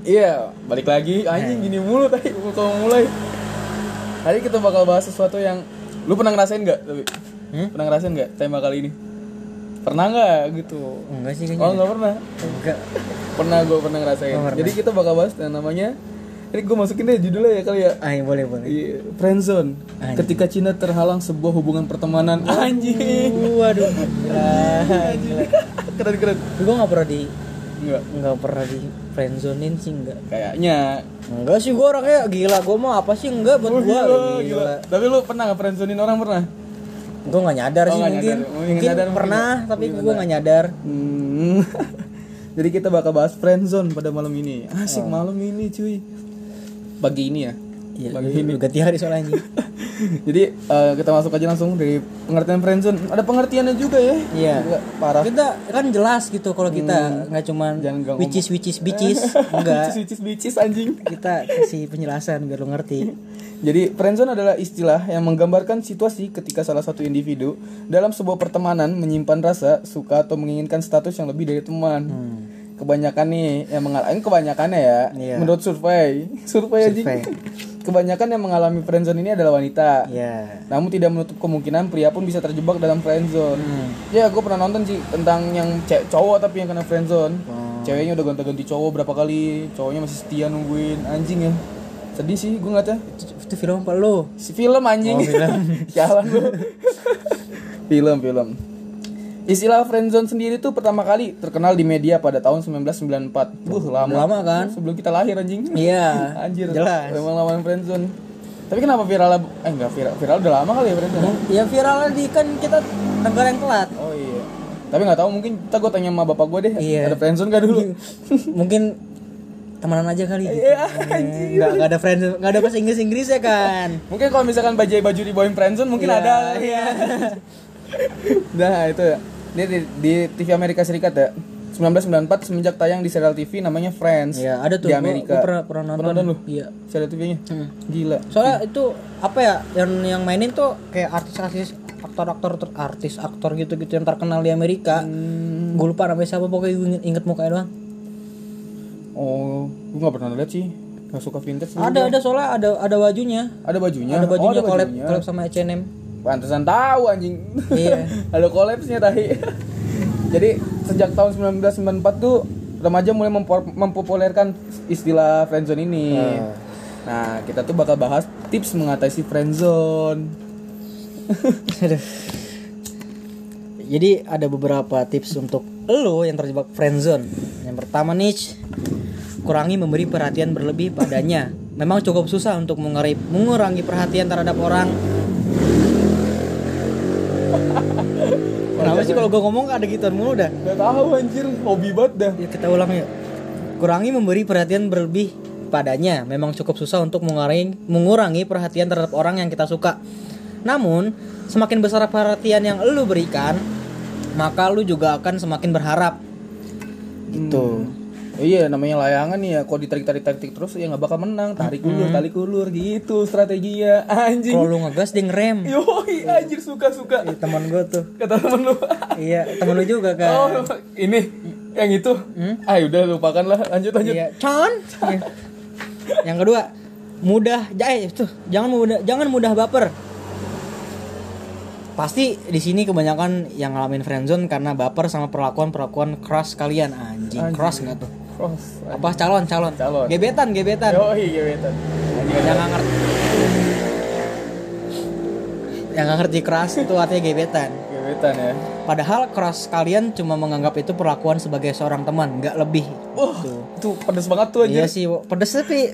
Iya, balik lagi. Anjing gini mulu tadi kalau mulai. Hari kita bakal bahas sesuatu yang lu pernah ngerasain nggak? Tapi Hmm? pernah ngerasain nggak tema kali ini? Pernah nggak gitu? Enggak sih Oh kayaknya. nggak pernah. Enggak. Pernah gue pernah ngerasain. Oh, pernah. Jadi kita bakal bahas yang namanya. Ini gue masukin deh judulnya ya kali ya. Ah, iya, boleh boleh. Iya, friendzone. Anjing. Ketika Cina terhalang sebuah hubungan pertemanan. Anjing. Waduh. Gila. Keren keren. Gue nggak pernah di Enggak. nggak pernah di friendzonein sih enggak. Kayaknya. Enggak sih gue orangnya gila. Gue mau apa sih enggak buat Oh, gue. gila, gila. Tapi lu pernah nggak friendzonein orang pernah? Gue nggak nyadar Oh, sih nggak mungkin. nyadar. Oh, nggak Mungkin nyadar mungkin pernah ya. tapi Mungkin gue nggak nyadar. Hmm. Jadi kita bakal bahas friendzone pada malam ini. Asik Oh. malam ini cuy. Pagi ini ya. Iya, ini ini. ganti hari soalnya. Jadi eh, kita masuk aja langsung dari pengertian friendzone. Ada pengertiannya juga ya. Iya. Parah. Kita kan jelas gitu kalau kita nggak cuman Jangan which is bitches, enggak. Bicis bicis anjing. Kita kasih penjelasan biar lu ngerti. Jadi friendzone adalah istilah yang menggambarkan situasi ketika salah satu individu dalam sebuah pertemanan menyimpan rasa suka atau menginginkan status yang lebih dari teman. Hmm. Kebanyakan nih yang mengalami kebanyakannya ya. Iya. Menurut survei, survei aja. Kebanyakan yang mengalami friendzone ini adalah wanita. Iya. Namun tidak menutup kemungkinan pria pun bisa terjebak dalam friendzone. Hmm. Ya, gue pernah nonton sih tentang yang cowok tapi yang kena friendzone. Oh. Ceweknya udah gonta-ganti cowok berapa kali, cowoknya masih setia nungguin anjing ya. Sedih sih gue ngeliatnya. Itu, itu film apa lu? Si film anjing. Oh, film. Jalan lu. film, film. Istilah friendzone sendiri tuh pertama kali terkenal di media pada tahun 1994. Buh, lama. Lama kan? Sebelum kita lahir anjing. Iya. Anjir. Jelas. Memang lawan friendzone. Tapi kenapa viral eh enggak viral, viral udah lama kali ya friendzone. Ya viralnya di kan kita negara yang telat. Oh iya. Tapi nggak tahu mungkin kita gue tanya sama bapak gue deh. Iya. Ada friendzone gak dulu? Mungkin temenan aja kali gitu. Iya, Enggak enggak ada friend, enggak ada bahasa Inggris Inggris ya kan. mungkin kalau misalkan bajai baju dibawain friendzone mungkin Iya, ada. Iya. Nah itu ya. Ini di, di TV Amerika Serikat ya. 1994 semenjak tayang di serial TV namanya Friends. Iya, ada tuh. di Gua- Amerika. gua pernah pernah nonton. lu? Iya. Serial TV-nya. Hmm. Gila. Soalnya itu apa ya yang yang mainin tuh kayak artis-artis aktor-aktor artis aktor gitu-gitu yang terkenal di Amerika. Hmm. Gue lupa namanya siapa pokoknya gue inget, inget mukanya doang. Oh, gue gak pernah lihat sih. Gak suka vintage. Ada gua. ada soalnya ada ada bajunya. Ada bajunya. Ada bajunya oh, collab bajunya. collab sama H&M. Pantesan tahu anjing. Iya. ada collapse-nya tadi. Jadi sejak tahun 1994 tuh remaja mulai mempo- mempopulerkan istilah friendzone ini. Ah. Nah, kita tuh bakal bahas tips mengatasi friendzone. Aduh. Jadi ada beberapa tips untuk lo yang terjebak friendzone. Yang pertama nih, kurangi memberi perhatian berlebih padanya. Memang cukup susah untuk mengurangi perhatian terhadap orang. Sih kalau gue ngomong ada gituan mulu dah? Gak tahu anjir, hobi banget dah. Ya kita ulang yuk. Kurangi memberi perhatian berlebih padanya. Memang cukup susah untuk mengurangi mengurangi perhatian terhadap orang yang kita suka. Namun, semakin besar perhatian yang lu berikan, maka lu juga akan semakin berharap. Gitu. Iya namanya layangan nih ya Kalau ditarik-tarik tarik terus ya nggak bakal menang Tarik ulur, tarik ulur gitu strateginya Anjing Kalau lu ngegas dia ngerem. Yoi anjir suka-suka Ih, teman gue tuh. Kata temen lu iya, temen lu juga kan. Oh ini yang itu Ah udah lupakan lah lanjut lanjut Iya, Con. Iya. Yang kedua, mudah eh tuh, jangan mudah jangan mudah baper. Pasti di sini kebanyakan yang ngalamin friendzone karena baper sama perlakuan-perlakuan keras kalian anjing. Anjing. Keras enggak tuh? Cross Apa calon calon? Calon. Gebetan gebetan. Yoi gebetan Yang nggak ngerti. Yang nggak ngerti keras itu artinya gebetan. Gebetan ya Padahal keras kalian cuma menganggap itu perlakuan sebagai seorang teman, nggak lebih. Wah Tuh. itu pedes banget tuh anjir Iya sih, pedes tapi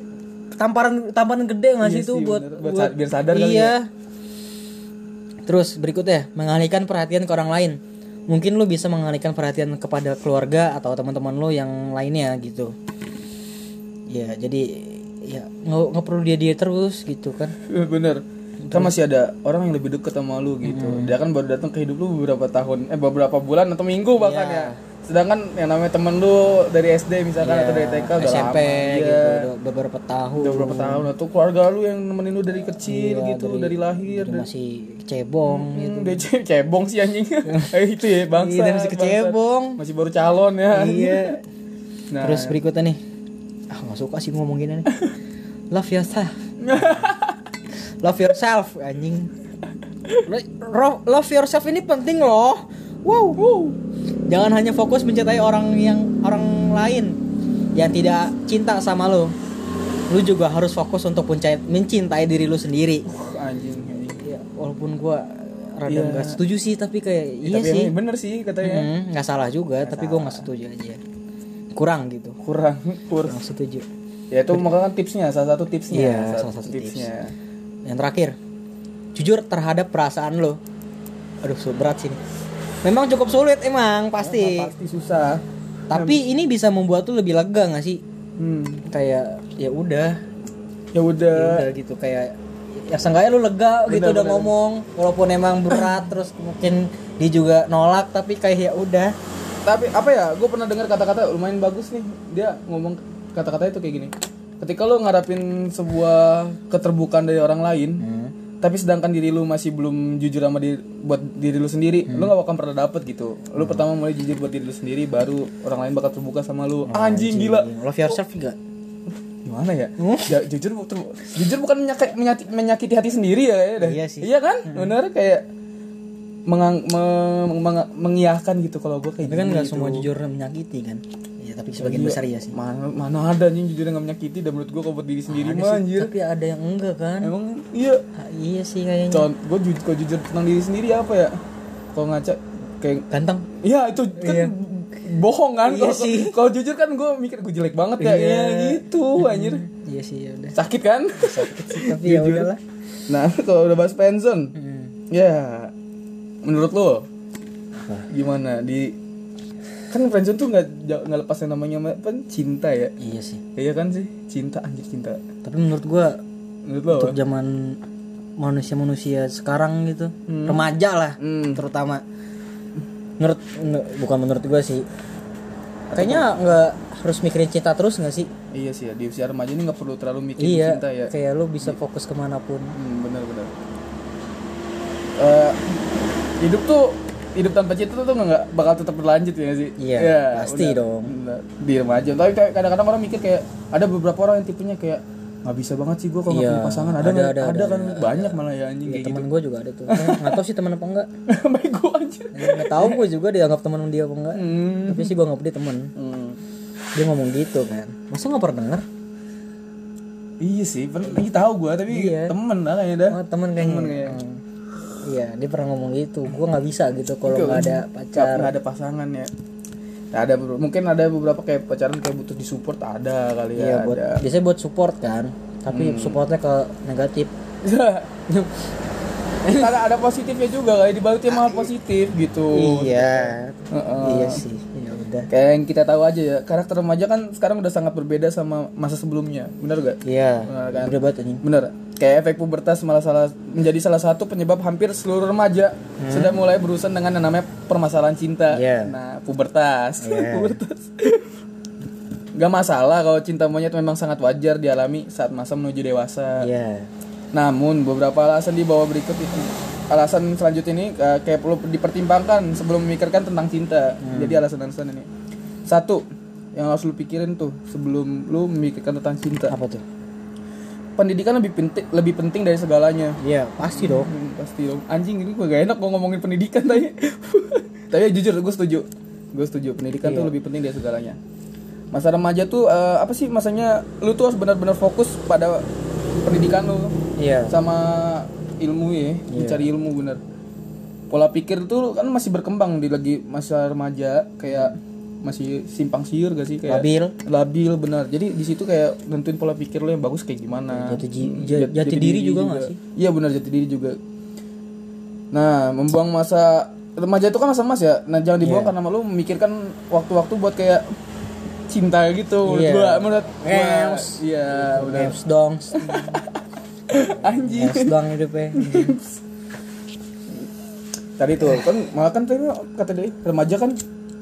tamparan tamparan gede nggak Iya sih itu sih, buat, bener. Buat sa- biar sadar kali ya. iya. Terus berikutnya mengalihkan perhatian ke orang lain. Mungkin lu bisa mengalihkan perhatian kepada keluarga atau teman-teman lu yang lainnya gitu. Ya jadi ya nggak nggak perlu dia dia terus gitu kan. Bener Kan masih ada orang yang lebih deket sama lu gitu Dia kan baru datang ke hidup lu beberapa tahun Eh beberapa bulan atau minggu bahkan Iya. ya sedangkan yang namanya temen lu dari SD misalkan Iya, atau dari TK udah SMP lama gitu Iya. udah beberapa tahun. Udah berapa tahun atau keluarga lu yang nemenin lu dari kecil Iya, gitu dari, lahir Dia masih cebong gitu. Hmm, dia ce- cebong sih anjing. Eh, itu ya bangsa Iya, dia masih bangsa. kecebong. masih baru calon ya. Iya. Nah. Terus berikutnya nih. Ah nggak suka sih ngomong gini nih love yourself. Love yourself anjing. Lo- love yourself ini penting loh wow. Jangan hanya fokus mencintai orang yang orang lain yang tidak cinta sama lo. Lu juga harus fokus untuk mencintai, mencintai diri lu sendiri. Anjing, anjing. ya walaupun gua rada Iya. nggak setuju sih tapi kayak Ya, iya tapi sih. bener sih katanya. Hmm, nggak salah juga tapi gue nggak setuju aja. Kurang gitu. Kurang kurang kurang setuju. Ya itu makanya kan tipsnya salah satu tipsnya. Iya, salah satu tipsnya. Yang terakhir jujur terhadap perasaan lo. Aduh berat sih. Memang cukup sulit emang pasti. pasti susah. Tapi ini bisa membuat tuh lebih lega nggak sih? Hmm. kayak ya udah. Ya udah. Ya gitu kayak ya seenggaknya lu lega gitu Bener, udah bener. ngomong walaupun emang berat terus mungkin dia juga nolak tapi kayak ya udah. Tapi apa ya gue pernah dengar kata-kata lumayan bagus nih. Dia ngomong kata-kata itu kayak gini. Ketika lo ngarapin sebuah keterbukaan dari orang lain tapi sedangkan diri lu masih belum jujur sama diri, buat diri lu sendiri lu gak akan pernah dapet gitu. Lu pertama mulai jujur buat diri lu sendiri baru orang lain bakal terbuka sama lu. Anjing, gila. Love yourself juga gimana ya? Ja- jujur jujur bukan menyakiti, menyakiti, menyakiti hati sendiri ya kayaknya dah. Iya sih. iya kan? Bener kayak mengang, me- meng- mengiyakan gitu kalau gue kayak kan nggak gitu. semua jujur menyakiti kan ya tapi sebagian besar iya sih. Mana mana ada anjing jujur yang gak menyakiti dan menurut gue kalau buat diri sendiri Ada mah sih, anjir. tapi ada yang enggak kan? Emang iya. Ah, iya sih kayaknya. Contoh gue jujur kalau jujur tentang diri sendiri apa ya? Kalau ngaca kayak ganteng. Iya itu kan Iya. bohong kan? Iya kalau sih. kalau jujur kan gue mikir gue jelek banget ya. Iya. Iya gitu anjir. iya sih ya udah. Sakit kan? Tapi ya udahlah. Nah kalau udah bahas pensiun Hmm. ya menurut lo gimana di kan pensiun tuh nggak nggak lepas yang namanya apa cinta ya? Iya sih. Iya kan sih? Cinta anjir cinta. Tapi menurut gua menurut lo untuk zaman manusia-manusia sekarang gitu remaja lah Hmm. terutama. Menurut bukan menurut gua sih. Kayaknya nggak harus mikirin cinta terus nggak sih? Iya sih ya di usia remaja ini nggak perlu terlalu mikirin iya cinta ya. kayak lu bisa fokus ke mana pun. Hmm, benar benar. Eh, hidup tuh hidup tanpa cinta tuh nggak bakal tetap berlanjut ya sih? Iya, pasti dong. Benar. Di remaja. Tapi kayak kadang-kadang orang mikir kayak ada beberapa orang yang tipenya kayak nggak bisa banget sih gue kalau Iya, punya pasangan. Ada ada, ada, ada, ada, kan banyak malah ya anjing ya, kayak gitu. teman gua juga ada tuh nggak tahu sih teman apa enggak Baik gue. Ya, nggak tahu gua juga dianggap teman dia apa enggak Hmm. tapi sih gua nggak dia teman Hmm. dia ngomong gitu kan masa nggak pernah denger Iya sih, pernah tahu gue tapi Iya. temen lah kayaknya dah. oh teman kayaknya Temen kayaknya. Hmm. Iya dia pernah ngomong gitu gua nggak bisa gitu kalau nggak ada pacar nggak ada pasangan ya. Nah, ada mungkin ada beberapa kayak pacaran kayak butuh disupport ada kali ya. Iya buat ada. biasanya buat support kan tapi supportnya ke negatif ada ada positifnya juga kayak dibaliknya malah positif gitu iya Heeh. iya sih udah kayak yang kita tahu aja ya karakter remaja kan sekarang udah sangat berbeda sama masa sebelumnya benar gak iya Benar kan? udah banget anjing. Bener kayak efek pubertas malah salah menjadi salah satu penyebab hampir seluruh remaja sudah mulai berurusan dengan yang namanya permasalahan cinta. Iya. nah pubertas. Iya. pubertas. Gak masalah kalau cinta monyet memang sangat wajar dialami saat masa menuju dewasa. iya. Namun beberapa alasan di bawah berikut itu alasan selanjutnya ini eh, kayak perlu dipertimbangkan sebelum memikirkan tentang cinta. Jadi alasan-alasan ini. Satu, yang harus lu pikirin tuh sebelum lu memikirkan tentang cinta. apa tuh Pendidikan lebih penting lebih penting dari segalanya. iya pasti dong Hmm, pasti dong. Anjing ini gue gak enak gue ngomongin pendidikan tadi. Tapi jujur gue setuju. Gue setuju pendidikan tuh lebih penting dari segalanya. Masa remaja tuh eh, apa sih masanya lu tuh harus benar-benar fokus pada pendidikan lu iya sama ilmu ya, mencari ilmu bener. Pola pikir tuh kan masih berkembang di lagi masa remaja kayak masih simpang siur gak sih kayak Labil. labil benar. Jadi di situ kayak nentuin pola pikir lo yang bagus kayak gimana. Jati ji- ja- jati diri juga nggak sih? Iya benar jati diri juga. Nah, membuang masa remaja itu kan masa emas ya. Nah, jangan Iya. dibuang karena lu memikirkan waktu-waktu buat kayak cinta gitu menurut Iya. gua menurut. Iya. Games dong Anjing. Games doang hidupnya. Tadi tuh kan malah kan tadi kata dia remaja kan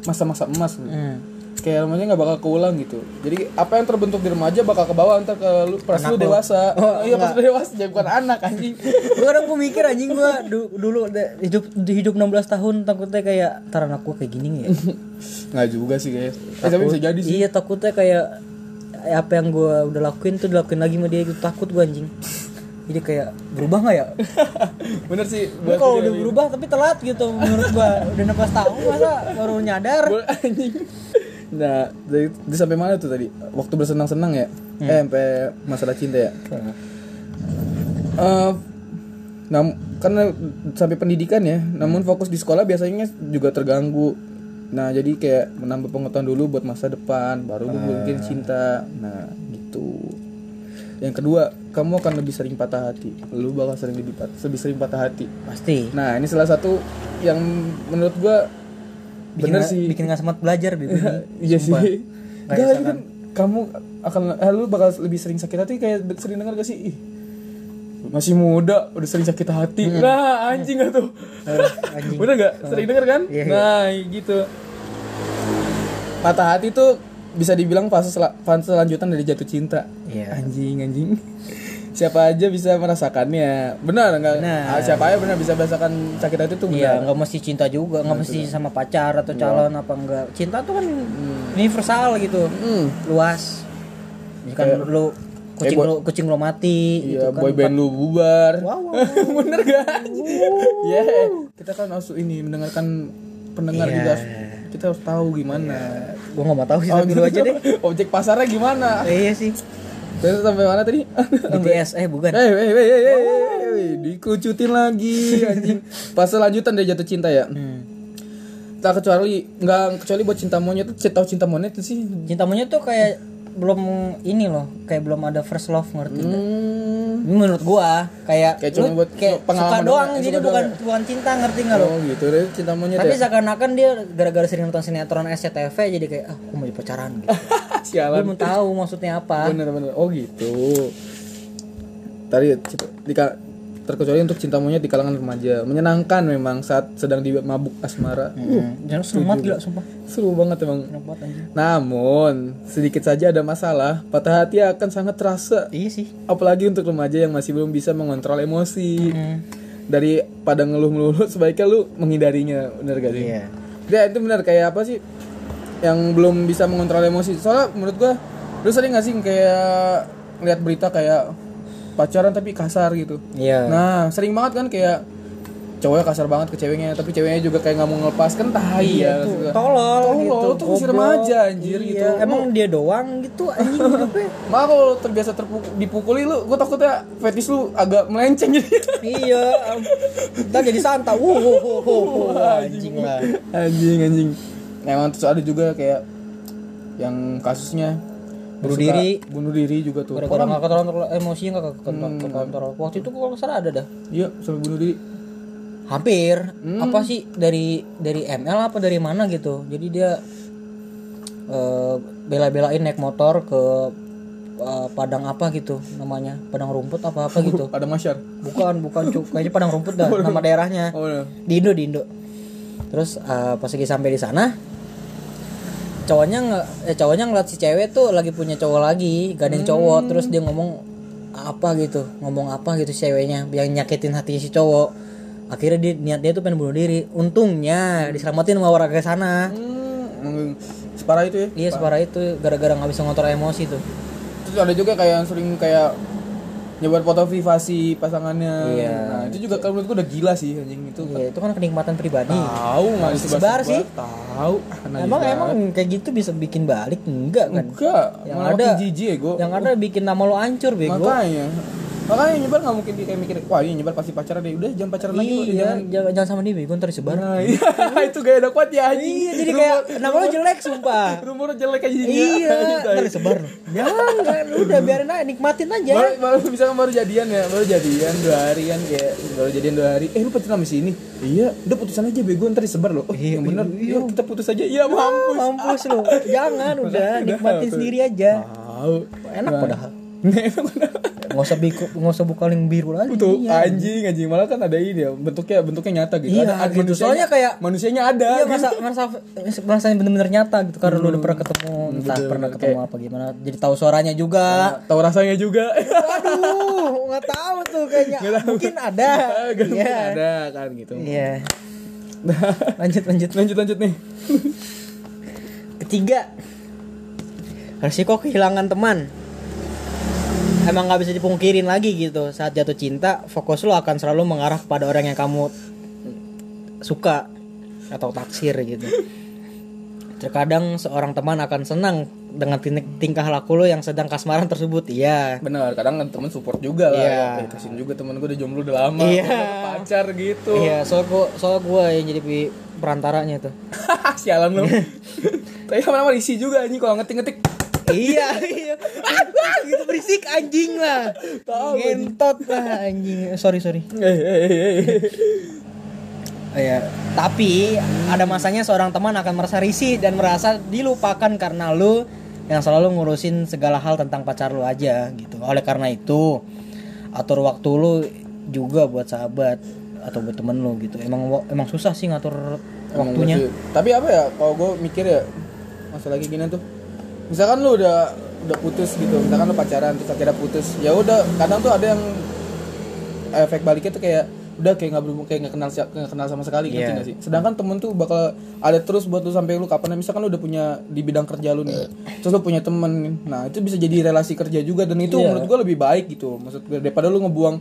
masa-masa emas gitu. Hmm. kayak remaja nggak bakal keulang gitu. Jadi apa yang terbentuk di remaja bakal ke bawah ntar ke lu pas lu dewasa. Oh, iya pas lu dewasa jadi bukan anak anjing. Gue kadang gue mikir anjing gue du- dulu de- hidup di hidup 16 tahun takutnya kayak ntar anak gue kayak gini ya? Nggak juga sih guys eh, tapi bisa jadi sih. Iya takutnya kayak apa yang gue udah lakuin tuh dilakuin lagi sama dia gitu. Takut gue anjing jadi kayak berubah nggak ya? Bener sih Gue kalau udah berubah tapi telat gitu menurut gue udah 16 tahun masa baru nyadar? Nah dari, dari sampai mana tuh tadi? Waktu bersenang-senang ya? Hmm. eh sampai masalah cinta ya? Eh, nam karena sampai pendidikan ya namun fokus di sekolah biasanya juga terganggu. Nah jadi kayak menambah pengetahuan dulu buat masa depan baru lu mungkin cinta. Nah gitu. Yang kedua kamu akan lebih sering patah hati. Lu bakal sering lebih, pat- lebih sering patah hati. Pasti. Nah ini salah satu yang menurut gua bikin bener sih. bikin nggak semangat belajar ini. iya sih. Gak, itu kan kamu akan eh, lu bakal lebih sering sakit hati kayak sering dengar gak sih? Ih masih muda udah sering sakit hati. Nah anjing gak tuh? Anjing. bener gak? Sering denger kan? Iya, iya. nah gitu. Patah hati tuh bisa dibilang fase sel- fase selanjutan dari jatuh cinta Iya. anjing anjing siapa aja bisa merasakannya benar nggak Benar. Ah, siapa aja benar bisa merasakan sakit hati tuh Iya, benar nggak mesti cinta juga, nggak mesti sama pacar atau calon apa enggak. Cinta tuh kan universal gitu, Hmm. luas. Misalkan lu kucing boy- lu kucing lu mati Iya, gitu kan. boy band lu bubar. Wow, wow, Bener gak? Iya, kita kan harus ini mendengarkan pendengar Iya. juga. Kita harus tahu gimana. Gua nggak mau tahu sih tapi lu aja deh. Objek pasarnya gimana? Eh, iya sih. Terus sampai mana tadi? BTS eh bukan. Eh, eh, eh, eh, eh, eh, dikucutin lagi anjing. Pas lanjutan dari jatuh cinta ya. Hmm. Tak kecuali nggak kecuali buat cinta monyet tuh tahu cinta monyet sih. Cinta monyet tuh kayak belum ini loh, kayak belum ada first love ngerti? Hmm. Menurut gua kayak, Kayak cuma buat kayak pengalaman suka doang, doang, suka jadi doang bukan ya? bukan cinta ngerti nggak lo? Oh gitu deh cinta monyet Tapi ya. seakan-akan dia gara-gara sering nonton sinetron SCTV jadi kayak ah aku mau jadi pacaran gitu. Sialan. mau tahu maksudnya apa. Bener-bener. Oh gitu. Tadi dika- terkecuali untuk cinta monyet di kalangan remaja menyenangkan memang saat sedang di mabuk asmara. Hmm. Jangan seru banget gila sumpah. Seru banget emang. Namun sedikit saja ada masalah, patah hati akan sangat terasa. Iya sih. Apalagi untuk remaja yang masih belum bisa mengontrol emosi. Hmm. Daripada ngeluh melulu, sebaiknya lu menghindarinya, bener gak sih? Iya. Ya itu benar kayak apa sih yang belum bisa mengontrol emosi. Soalnya menurut gua lu sering gak sih kayak lihat berita kayak pacaran tapi kasar gitu. Iya. Nah, sering banget kan kayak cowoknya kasar banget ke ceweknya, tapi ceweknya juga kayak nggak mau ngelepas kan tai ya. Iya tuh, maksud gua. tolol, Tolol, gitu. tuh masih remaja anjir Iya, gitu. Emang dia doang gitu anjing hidupnya. Kalau terbiasa terpukul, dipukuli lu, gua takutnya fetis lu agak melenceng jadi. iya. Jadi santa. Wuh, wuh, wuh, wuh, wuh, anjing lah. anjing anjing. Emang terus ada juga kayak yang kasusnya Bunuh diri. bunuh diri juga tuh. Gara-gara nggak kontrol emosinya nggak kontrol kontrol. Waktu itu kalau nggak salah ada dah. Iya, sampai bunuh diri. Hampir. Apa sih dari dari ML apa dari mana gitu. Jadi dia eh, bela-belain naik motor ke eh, padang apa gitu namanya padang rumput apa apa gitu Ada masyar. bukan bukan cuk kayaknya padang rumput dah nama daerahnya Oh, iya. di Indo di Indo terus eh, pas lagi sampai di sana cowoknya nggak eh cowoknya ngeliat si cewek tuh lagi punya cowok lagi gandeng cowok terus dia ngomong apa gitu? Ngomong apa gitu si ceweknya yang nyakitin hati si cowok. Akhirnya dia niat dia tuh pengen bunuh diri. Untungnya diselamatin sama warga sana. Hmm, separah itu ya. iya separah itu. Gara-gara nggak bisa ngontrol emosi tuh. Terus ada juga kayak yang sering kayak nyebar foto privasi pasangannya. Iya. Nah, itu juga kalau menurut gua udah gila sih anjing itu. Iya, itu kan kenikmatan pribadi Tahu nggak disebar disebar sih. Tahu. Nah, emang emang kayak gitu bisa bikin balik enggak kan enggak. Yang Malah ada- jijik ya gua. yang ada bikin nama lo hancur bego Makanya. Makanya nyebar nggak mungkin dia kayak mikir, wah ini nyebar pasti pacaran deh. Udah jangan pacaran lagi iya Jangan. jangan, jangan sama dia bego ntar disebar Nah, iya, itu gaya udah kuat ya anjing. iya jadi kayak nama lo jelek sumpah. Rumor jelek aja iya Gitu, ntar disebar lo jangan udah biarin aja nikmatin aja. Baru, baru bisa baru jadian ya baru jadian dua hari kan kayak baru jadian dua hari. Eh lu pacaran sama si ini? Iya udah putusan aja bego ntar disebar lo oh Iya, yang bener. iya. iya kita putus aja. Iya mampus. mampus lo jangan udah nikmatin sendiri aja. Tahu enak padahal. Emang bener. Nggak usah biku nggak usah buka link biru lagi Tuh Iya. anjing anjing malah kan ada ini ya bentuknya bentuknya nyata gitu. Iya, ada, ada gitu. Soalnya kayak- manusianya ada. Iya gitu. masa masa rasanya bener-bener nyata gitu karena lu udah pernah ketemu entah bener-bener pernah ketemu apa gimana jadi tahu suaranya juga Tahu rasanya juga. waduh nggak tahu tuh kayaknya mungkin ada Gak mungkin iya ada kan gitu. iya lanjut lanjut lanjut lanjut nih. ketiga resiko kehilangan teman emang nggak bisa dipungkirin lagi gitu saat jatuh cinta fokus lo akan selalu mengarah kepada orang yang kamu suka atau taksir gitu terkadang seorang teman akan senang dengan tin- tingkah laku lo yang sedang kasmaran tersebut iya Benar, kadang temen support juga lah. Iya. Ya, kasihin juga temen gue udah jomblo udah lama. Iya. udah pacar gitu. iya soal gua soal gua yang jadi perantaranya tuh Sialan lu. Tapi lama-lama isi juga anjing kalau ngetik-ngetik. Iya iya gitu berisik anjing lah ngentot lah anjing sorry sorry. Iya, tapi ada masanya seorang teman akan merasa risih dan merasa dilupakan karena lu yang selalu ngurusin segala hal tentang pacar lu aja gitu. Oleh karena itu, atur waktu lu juga buat sahabat atau buat temen lu gitu. Emang emang susah sih ngatur waktunya. Tapi apa ya kalau gue mikir ya masalah kayak gini tuh. Misalkan lu udah udah putus gitu, misalkan lu pacaran terus akhirnya putus, ya udah kadang tuh ada yang efek baliknya tuh kayak udah kayak nggak berhubung kayak nggak kenal nggak kenal sama sekali Iya. nggak sih sedangkan temen tuh bakal ada terus buat lu sampai lu kapan misalkan lu udah punya di bidang kerja lu nih terus lu punya temen nah itu bisa jadi relasi kerja juga dan itu Iya. menurut gua lebih baik gitu maksud gue daripada lu ngebuang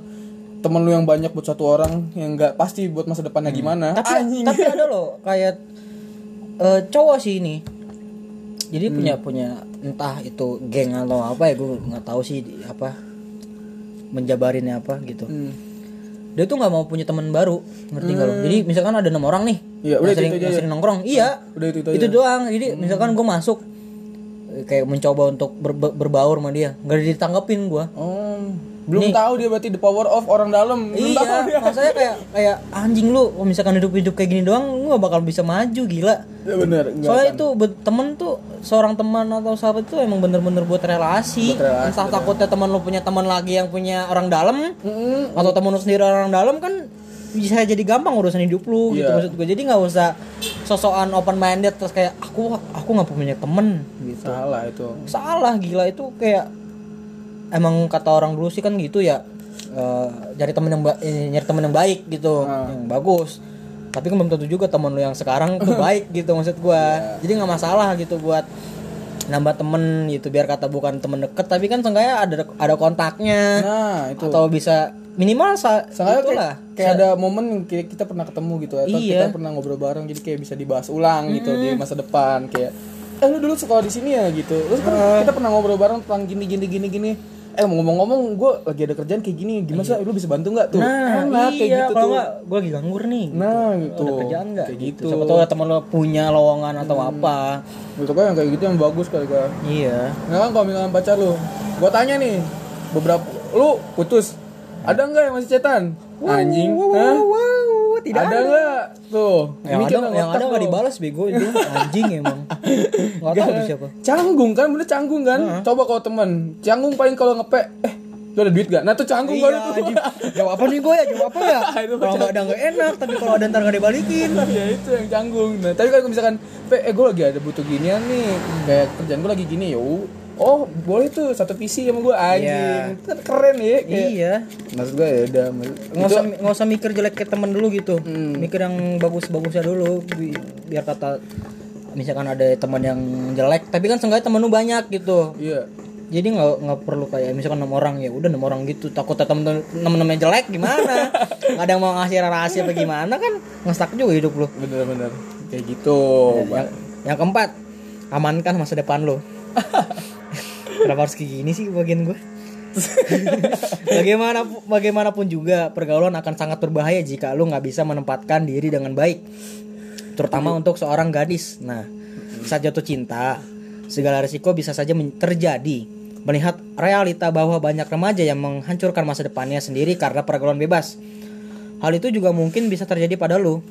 temen lu yang banyak buat satu orang yang nggak pasti buat masa depannya gimana Hmm. Tapi Anjing. tapi ada loh kayak eh, cowok sih ini. Jadi Hmm. punya punya entah itu geng atau apa ya gue nggak tahu sih di- apa menjabarinnya apa gitu. Hmm. dia tuh nggak mau punya teman baru ngerti nggak lo jadi misalkan ada enam orang nih yang udah sering, itu ya. sering nongkrong iya udah itu itu, itu aja. doang jadi misalkan gue masuk kayak mencoba untuk ber- ber- berbaur sama dia nggak ditanggepin gue Oh, belum tahu dia berarti the power of orang dalam. Belum tahu iya dia. maksudnya kayak kayak anjing lu kalau misalkan hidup hidup kayak gini doang lu gak bakal bisa maju gila Ya enggak soalnya kan. itu temen tuh seorang teman atau sahabat itu emang bener-bener buat relasi, Buat relasi, entah takutnya teman lu punya teman lagi yang punya orang dalam Mm-mm. atau temen lu sendiri orang dalam kan bisa jadi gampang urusan hidup lu gitu Iya. maksud gue jadi nggak usah sosokan open minded terus kayak aku aku nggak punya temen gitu Salah itu. salah gila itu kayak emang kata orang dulu sih kan gitu ya eh, cari temen yang ba- eh, nyari temen yang baik gitu Ah. yang bagus tapi kan belum tentu juga temen lu yang sekarang tuh baik gitu maksud gua Iya. jadi nggak masalah gitu buat nambah temen gitu biar kata bukan temen deket tapi kan seenggaknya ada ada kontaknya Nah, itu. atau bisa minimal sa Seenggaknya itulah kayak, kayak ada momen kayak kita pernah ketemu gitu atau Iya. kita pernah ngobrol bareng jadi kayak bisa dibahas ulang gitu di masa depan kayak eh lu dulu sekolah di sini ya gitu. Terus kan kita pernah ngobrol bareng tentang gini gini gini gini. Eh ngomong-ngomong gue lagi ada kerjaan kayak gini gimana sih lu bisa bantu nggak tuh? nah Enak iya kayak gitu kalau nggak gue lagi nganggur nih Nah, gitu. ada kerjaan nggak Kayak gitu. gitu. siapa tahu temen lo punya lowongan atau apa Menurut gue yang kayak gitu yang bagus kali gue. iya Nah kan kalau misalkan pacar lu, gua tanya nih, beberapa lu putus, ada nggak yang masih cetan? Anjing, Hah? wow tidak ada nggak? Tuh, yang ada nggak yang ada nggak dibalas bego itu anjing emang. Nggak tahu tuh siapa. Canggung kan, bener canggung kan? Coba kalau temen, canggung paling kalau ngepe, eh, lu ada duit gak? Nah tuh canggung baru tuh. jawab apa nih gue ya jawab apa ya kalau nggak ada nggak enak tapi kalau ada ntar nggak dibalikin. Ya itu yang canggung. Nah, tapi kalau misalkan, pe, eh gue lagi ada butuh ginian nih, kayak kerjaan gue lagi gini, ya Oh, boleh tuh satu visi sama gue anjing. Iya. Itu kan keren ya. Kayak, iya Maksud gue ya udah. nggak usah nggak usah mikir jelek ke temen dulu gitu Hmm. mikir yang bagus-bagusnya dulu bi- biar kata misalkan ada teman yang jelek tapi kan seenggaknya temen lu banyak gitu Iya. jadi nggak nggak perlu kayak misalkan enam orang ya udah enam orang gitu takut temen temen jelek gimana nggak ada yang mau ngasih rahasia apa gimana kan ngestak juga hidup lu Bener-bener. Kayak gitu. yang, yang keempat amankan masa depan lo kenapa harus kayak gini sih bagian gue bagaimana bagaimanapun juga pergaulan akan sangat berbahaya jika lu nggak bisa menempatkan diri dengan baik terutama untuk seorang gadis. Nah saat jatuh cinta segala risiko bisa saja terjadi. Melihat realita bahwa banyak remaja yang menghancurkan masa depannya sendiri karena pergaulan bebas. Hal itu juga mungkin bisa terjadi pada lu.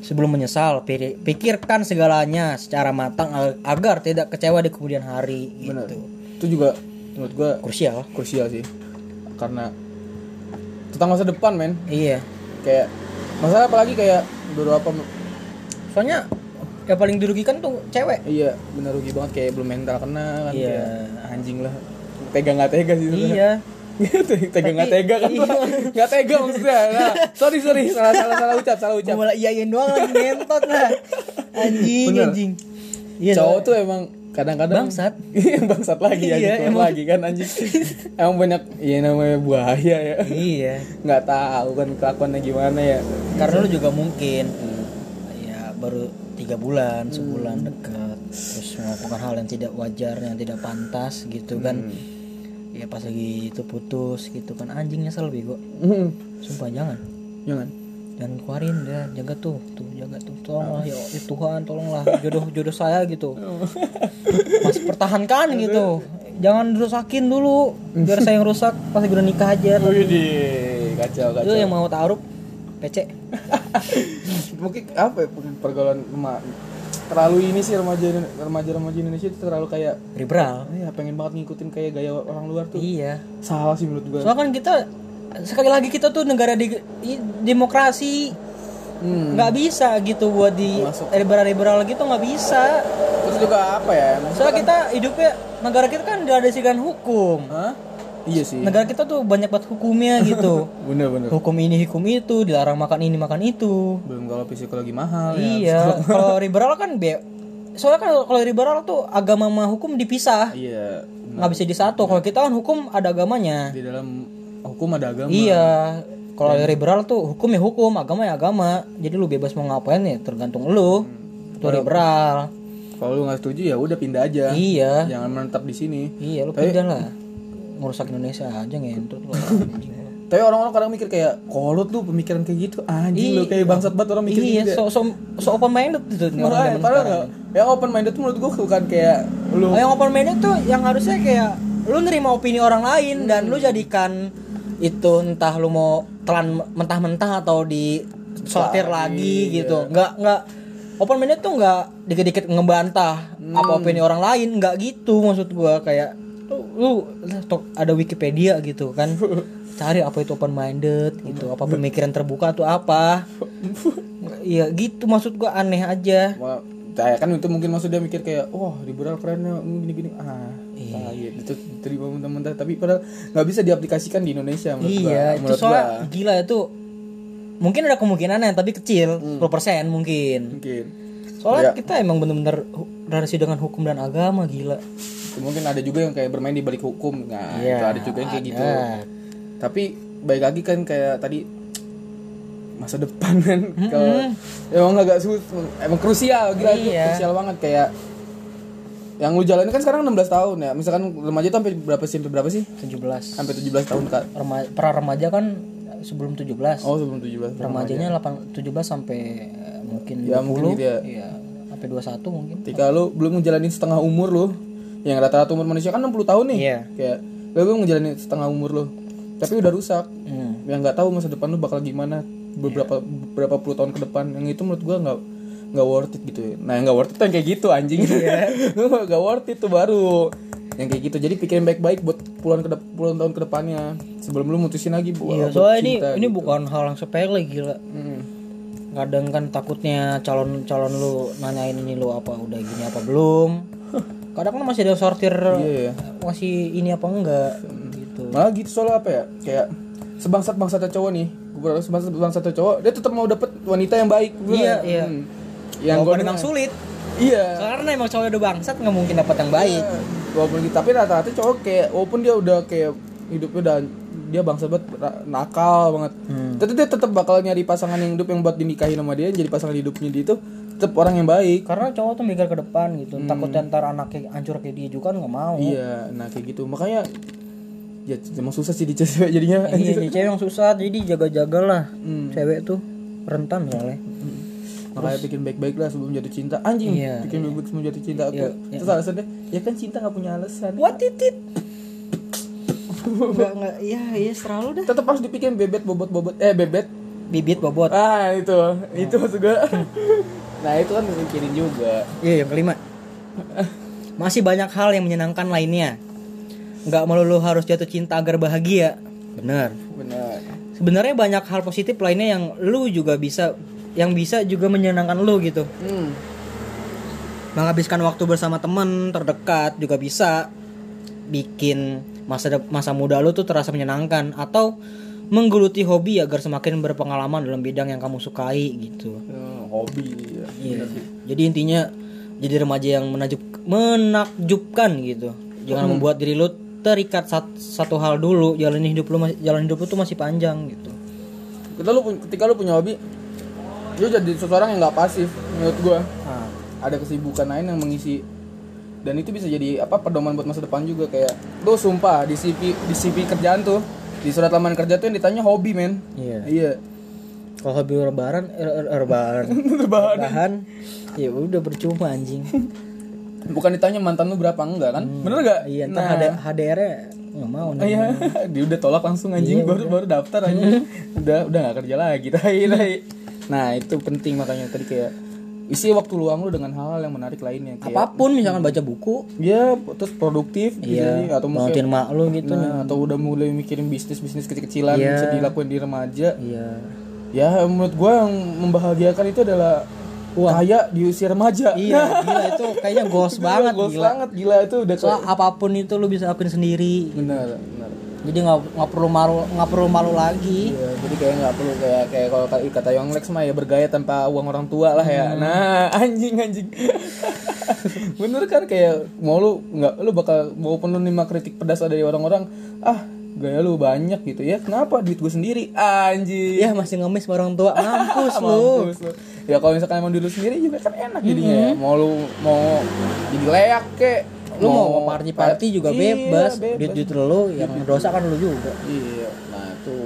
Sebelum menyesal pi- pikirkan segalanya secara matang ag- agar tidak kecewa di kemudian hari Bener. gitu Itu juga menurut gue krusial. krusial sih. karena tentang masa depan men. Iya. Kayak masalah apalagi kayak beberapa soalnya yang paling dirugikan tuh cewek. Iya bener rugi banget. Kayak belum mental kena kan Iya. kayak anjing lah. Tega nggak tega sih iya. Tega nggak tega kan iya. Nggak tega maksudnya. Nah, sorry sorry. Salah salah salah ucap salah gue ucap malah iyain doang lagi ngentot lah. Anjing Bener. anjing. Iya cowok tuh emang kadang-kadang Bangsat. Iya, bangsat lagi ya Iya, gitu. emang. lagi kan anjing. Emang banyak iya namanya buaya ya. Iya. Nggak tahu kan kelakuannya gimana ya. Karena lu juga mungkin ya baru tiga bulan sebulan dekat terus melakukan hal yang tidak wajar yang tidak pantas gitu kan. Ya pas lagi itu putus gitu kan. Anjing nyesel bego. Hmm. sumpah jangan. Jangan jangan keluarin ya jaga tuh tuh jaga tuh. Tolonglah ya, ya Tuhan tolonglah jodoh jodoh saya gitu. Masih pertahankan gitu. Jangan rusakin dulu biar saya yang rusak pas lagi udah nikah aja. Widih, kacau itu kacau. yang mau taruh PC mungkin apa ya pergaulan terlalu ini sih remaja remaja remaja Indonesia itu terlalu kayak liberal. Ya pengen banget ngikutin kayak gaya orang luar tuh. Iya. Salah sih menurut gua. Soalnya kan kita sekali lagi kita tuh negara di, demokrasi. Hmm. nggak bisa gitu buat di Masuk. liberal liberal gitu nggak bisa. Terus juga apa ya? Soalnya kita hidupnya negara kita kan diadasikan hukum. Hah? iya sih. Negara kita tuh banyak banget hukumnya gitu. Bener bener. Hukum ini hukum itu dilarang makan ini makan itu. Belum kalau psikologi mahal ya. Iya kalau liberal kan be soalnya kan kalau liberal tuh agama sama hukum dipisah. Iya nggak bisa disatu. Kalau kita kan hukum ada agamanya. Di dalam hukum ada agama. Iya kalau liberal tuh hukum ya hukum agama ya agama. Jadi lu bebas mau ngapain ya tergantung lu. Itu liberal. kalau lu nggak setuju ya udah pindah aja. Iya. Jangan menetap di sini. Iya lu pindah lah. Ngerusak Indonesia aja ngentut lu. Tapi orang-orang kadang mikir kayak kolot lu pemikiran kayak gitu anjing lu kayak bangsat banget orang mikir iya gitu ya. so, so, so open minded nih orang padahal yang open minded tuh menurut gua bukan kayak lu Oh, yang open minded tuh yang harusnya kayak lu nerima opini orang lain dan lu jadikan itu entah lu mau telan mentah-mentah atau di sortir lagi gitu. Nggak nggak. Open minded tuh nggak dikit-dikit ngebantah apa opini orang lain, nggak gitu maksud gua. Kayak lu, lu ada Wikipedia gitu kan. Cari apa itu open minded gitu, apa pemikiran terbuka tuh apa. Iya gitu maksud gua. Aneh aja. Kayak kan itu mungkin maksud dia mikir kayak wah liberal keren ya gini gini ah Iya. iya itu terima mentah-mentah tapi padahal nggak bisa diaplikasikan di Indonesia menurut gua. Iya, itu menurut soalnya gua. gila itu. Mungkin ada kemungkinan yang tapi kecil, Hmm. 10% mungkin. mungkin Soalnya Iya. kita emang bener-bener hu- relasi dengan hukum dan agama gila. mungkin ada juga yang kayak bermain di balik hukum nah Iya, itu ada juga yang kayak gitu ada. tapi baik lagi kan kayak tadi masa depan kan kalau emang agak sulit emang krusial gila itu Iya. krusial banget kayak yang lu jalanin kan sekarang 16 tahun ya misalkan remaja tuh sampai berapa sih sampai berapa sih 17. sampai 17 tahun kak Rema- pra remaja kan sebelum 17. oh sebelum 17 Remajanya 8 17 sampai eh, mungkin Ya, 20. mungkin gitu ya. Iya, sampai 21 mungkin. ketika lu belum ngejalanin setengah umur lu yang rata-rata umur manusia kan 60 tahun nih Iya. kayak lu belum ngejalanin setengah umur lu tapi udah rusak Hmm. yang nggak tahu masa depan lu bakal gimana beberapa beberapa puluh tahun ke depan yang itu menurut gua nggak nggak worth it gitu ya nah yang nggak worth it yang kayak gitu anjing lu nggak worth it tuh baru yang kayak gitu jadi pikirin baik-baik buat puluhan ke puluhan tahun ke depannya sebelum lu mutusin lagi buat, Iya, buat soalnya ini cinta ini gitu. bukan hal yang sepele gila. Hmm. kadang kan takutnya calon calon lu nanyain ini lu apa udah gini apa belum kadang kan masih ada sortir Iya, iya. masih ini apa enggak gitu malah gitu soalnya apa ya kayak sebangsat bangsatnya cowok nih gue sebangsat bangsatnya cowok dia tetap mau dapet wanita yang baik. Iya, iya. Hmm. Yang gue emang sulit. Iya. Karena emang cowok udah bangsat nggak mungkin dapat yang baik. Iya. walaupun gitu tapi rata-rata cowok kayak walaupun dia udah kayak hidupnya udah dia bangsa banget nakal banget. Hmm. tapi dia tetap bakal nyari pasangan yang hidup yang buat dinikahin sama dia jadi pasangan hidupnya dia itu tetap orang yang baik. Karena cowok tuh mikir ke depan gitu. Takutnya ntar anaknya hancur kayak dia juga nggak mau. Iya nah kayak gitu. Makanya ya emang susah sih di cewek jadinya. Iya cewek yang susah. Jadi jaga-jaga lah Hmm. cewek tuh rentan soalnya makanya bikin baik-baik lah sebelum jatuh cinta. Anjing Iya, bikin baik-baik sebelum jatuh cinta Iya, Terus terus alasannya ya kan cinta nggak punya alasan. What it it? Nggak nggak iya iya selalu dah. Tetap harus dipikirin bebet bobot bobot. Eh bebet. Bibit bobot. Ah itu. Itu maksud gue nah itu kan mikirin juga. Iya yang kelima. Masih banyak hal yang menyenangkan lainnya. Nggak melulu harus jatuh cinta agar bahagia. Bener benar. Sebenarnya banyak hal positif lainnya yang lu juga bisa yang bisa juga menyenangkan lu gitu hmm. menghabiskan waktu bersama teman terdekat juga bisa bikin masa masa muda lu tuh terasa menyenangkan atau menggeluti hobi agar semakin berpengalaman dalam bidang yang kamu sukai gitu Ya, hobi ya. Iya. Jadi intinya jadi remaja yang menakjub menakjubkan gitu. Jangan membuat diri lu terikat sat- satu hal dulu. Jalan hidup lu masih jalan hidup lu tuh masih panjang gitu. Ketika lu ketika lu punya hobi, lu jadi seseorang yang nggak pasif menurut gua. Nah, Ada kesibukan lain yang mengisi. Dan itu bisa jadi apa pedoman buat masa depan juga. Kayak lu sumpah di CV di CV kerjaan tuh di surat lamaran kerja tuh yang ditanya hobi men. Iya. iya. Kalau hobi rebahan er, er, rebahan. Rebahan. Ya udah percuma anjing. bukan ditanya mantan lu berapa enggak kan? Bener gak Iya, entar HD, HDR-nya nggak mau nih. Iya, dia udah tolak langsung anjing. Baru baru daftar anjing. udah udah gak kerja lagi. Tai tai. Nah, itu penting makanya tadi kayak isi waktu luang lu dengan hal-hal yang menarik lainnya kayak Apa pun misalkan baca buku, ya terus produktif bisa iya, jadi, atau mungkin mak lu gitu. nah, atau udah mulai mikirin bisnis-bisnis kecil-kecilan Iya. bisa dilakuin di remaja. Iya. Ya menurut gua yang membahagiakan itu adalah kaya di usia remaja. Iya, gila itu kayaknya goals banget Goals gila. banget gila itu udah Soal apa pun itu lu bisa lakuin sendiri. benar benar. Jadi nggak nggak perlu malu nggak perlu malu lagi. Iya, jadi kayak nggak perlu kayak kayak kalau kata- kata Young Lex mah ya bergaya tanpa uang orang tua lah ya. Nah, anjing anjing. Bener kan kayak mau lu nggak lu bakal walaupun lu nerima kritik pedas dari orang-orang, ah gaya lu banyak gitu ya. Kenapa duit gue sendiri? Anjing. Ya masih ngemis sama orang tua mampus lu. Mampus lu. Ya kalau misalkan emang dulu sendiri juga kan enak jadinya ya. Mau lu mau jadi leak kek Lu mau party-party juga Iya, bebas. bebas. Duit-duit lu yang dosa kan lu juga. Iya, nah itu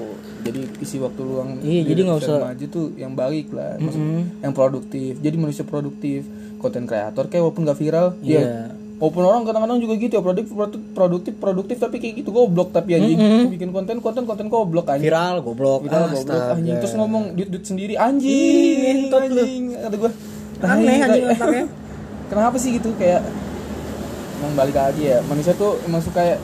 jadi isi waktu luang. Iya, di jadi nggak usah- remaja tuh yang baik lah, maksud- yang produktif. Jadi manusia produktif, konten kreator kayak walaupun gak viral, Iya. ya. Walaupun orang kadang-kadang juga gitu ya produktif, produktif, produktif, produktif tapi kayak gitu goblok tapi anjing bikin konten konten konten goblok anjing. Viral goblok. Viral goblok anjing terus ngomong duit duit sendiri anjing, anjing kata gua. Aneh anjing otaknya. Kenapa sih gitu kayak emang balik lagi ya manusia tuh emang suka ya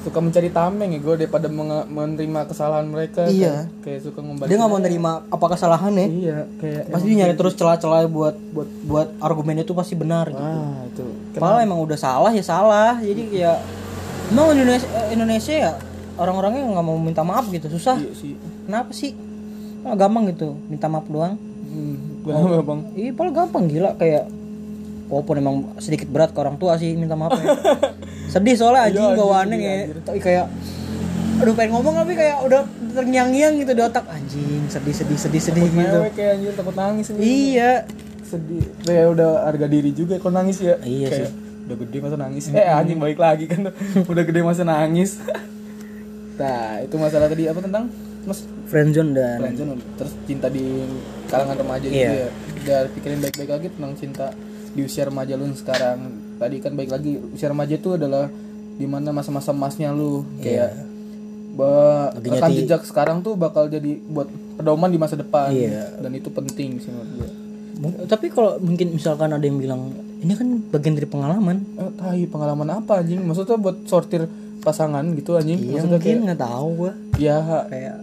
suka mencari tameng ya gue daripada menerima kesalahan mereka Iya. kayak, kayak suka ngembalikan Dia nggak mau nerima apa kesalahan ya. iya kayak Pasti dia nyari terus celah-celah buat buat buat argumennya itu pasti benar gitu. ah itu Padahal emang udah salah ya salah. Jadi ya emang Indonesia eh, Indonesia ya orang-orangnya nggak mau minta maaf gitu susah. iya sih Kenapa sih? Ah, gampang gitu minta maaf doang. hmm, kenapa bang Iya, paling gampang gila kayak walaupun emang sedikit berat ke orang tua sih minta maaf ya. Sedih soalnya anjing Iya, bawaannya anjing, kayak tapi kayak aduh pengen ngomong tapi kayak udah terngiang-ngiang gitu di otak. Anjing sedih sedih sedih sedih gitu. mewek kayak anjir takut nangis ini. Iya. sedih. Kayak udah harga diri juga kalau nangis ya. Iya kayak, udah gede masa nangis. Eh anjing balik lagi kan. Udah gede masa nangis. Nah itu masalah tadi. Apa tentang mas? Friendzone dan Friendzone terus cinta di kalangan remaja Iya. juga ya. Udah pikirin baik-baik lagi tentang cinta di usia remaja lu sekarang. Tadi kan baik lagi usia remaja itu adalah di mana masa-masa emasnya lu kayak bahwa Lagi rekam jejak sekarang tuh bakal jadi buat pedoman di masa depan Iya. dan itu penting sih menurut gue. Tapi kalau mungkin misalkan ada yang bilang ini kan bagian dari pengalaman. Eh, tai pengalaman apa anjing? Maksudnya buat sortir pasangan gitu anjing? Iya Maksudnya mungkin nggak tahu gua ya kayak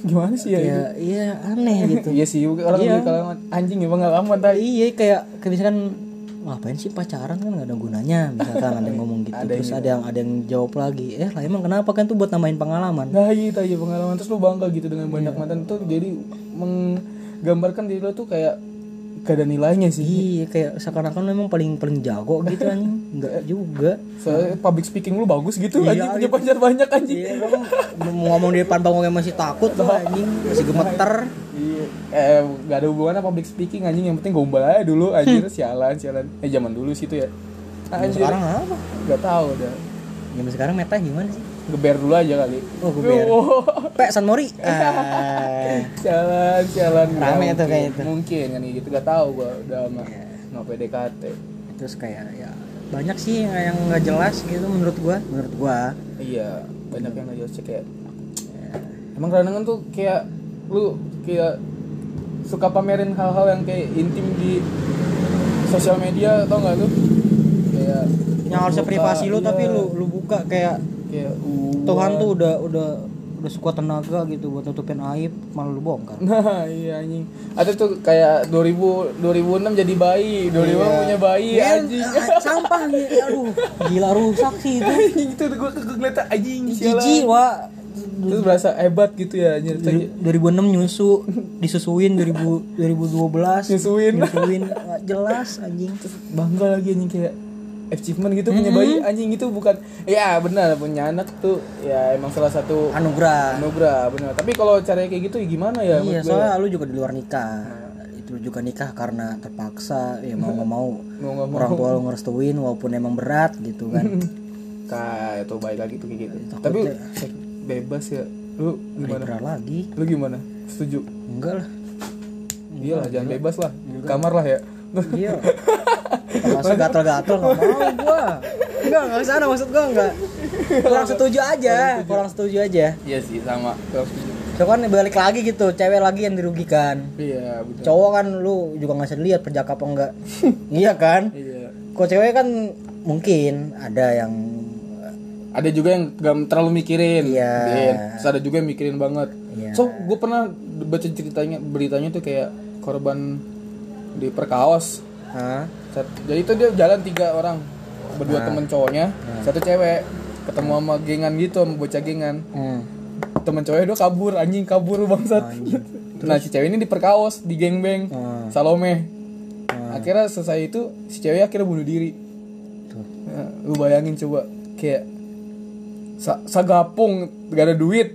gimana sih ya? ya iya aneh gitu. Iya sih, orang Iya. kalangan anjing ya pengalaman tai. iya kayak kayak misalkan ngapain sih pacaran kan nggak ada gunanya misalkan ada yang ngomong gitu Ada terus ada yang ada yang jawab lagi eh lah emang kenapa kan tuh buat nambahin pengalaman Nah iya tai pengalaman terus lu bangga gitu dengan banyak mantan tuh jadi menggambarkan diri lo tuh kayak gak ada nilainya sih. iya kayak seakan-akan lu emang paling paling jago gitu anjing enggak juga Soalnya public speaking lu bagus gitu Iya, anjing punya pacar banyak anjing. iya mau ngomong di depan panggung masih takut tuh anjing masih gemeter Iya, eh gak ada hubungannya public speaking anjing yang penting gombal aja dulu anjir sialan sialan. Eh zaman dulu sih itu ya. Anjir. sekarang apa Gak tahu dah. zaman sekarang meta gimana sih Geber dulu aja kali. oh geber Oh, Pak San Mori ah. sialan sialan. Rame tuh kayak itu. Mungkin kan gitu gak tahu gua udah sama nggak PDKT. terus kayak ya banyak sih yang yang nggak jelas gitu menurut gua menurut gua Iya, banyak yang nggak jelas kayak Emang kadang-kadang tuh kayak lu kayak suka pamerin hal-hal yang kayak intim di sosial media tau nggak lu? Kayak yang harusnya privasi lu iya. tapi lu lu buka kayak kayak uh, Tuhan tuh udah udah udah sekuat tenaga gitu buat nutupin aib malah lu bongkar. Nah iya anjing. Ada tuh kayak 2000, 2006 jadi bayi 2005 punya bayi Ya, anjing. ah, sampah gitu aduh gila rusak sih itu. Anjing itu gue ngeliat anjing jijik wa. Terus berasa hebat gitu ya anjir Dari- 2006 nyusu disusuin 2000 2012 Nyusuin. nyusuin. Nggak jelas anjing. Bangga lagi anjing kayak achievement gitu punya bayi anjing itu bukan. Ya benar punya anak tuh ya emang salah satu anugerah. anugerah benar. Tapi kalau caranya kayak gitu ya gimana ya? Iya soalnya lu juga di luar nikah. Itu juga nikah karena terpaksa ya mau nggak mau Mau nggak mau. orang tua lu ngerestuin walaupun emang berat gitu kan. Kayak itu baik lagi tuh kayak gitu. Tapi bebas ya. Lu gimana? lagi. Lu gimana? Setuju? Enggak lah. Iya lah jangan bebas lah. Kamar lah ya. Iya masa gatel-gatel nggak mau gua. Enggak enggak ke sana maksud gua enggak kurang setuju aja kurang setuju. aja. Iya sih sama. Gua setuju. So kan balik lagi gitu cewek lagi yang dirugikan. Iya betul. Cowok kan lu juga nggak bisa lihat perjaka apa enggak iya kan? Iya. Kok cewek kan mungkin ada yang ada juga yang gak terlalu mikirin. Iya. Din. Terus ada juga yang mikirin banget. Iya. so gue pernah baca ceritanya beritanya tuh kayak korban diperkaos Hah? Sat- jadi itu dia jalan tiga orang berdua temen cowoknya satu cewek ketemu sama gengan gitu sama bocah gengan. Hmm. temen cowoknya dua kabur anjing kabur bangsat. Nah si cewek ini diperkaos di geng beng Hmm. Salome akhirnya selesai itu si cewek akhirnya bunuh diri. Tuh. Nah, lu bayangin coba kayak sa sagapung gak ada duit.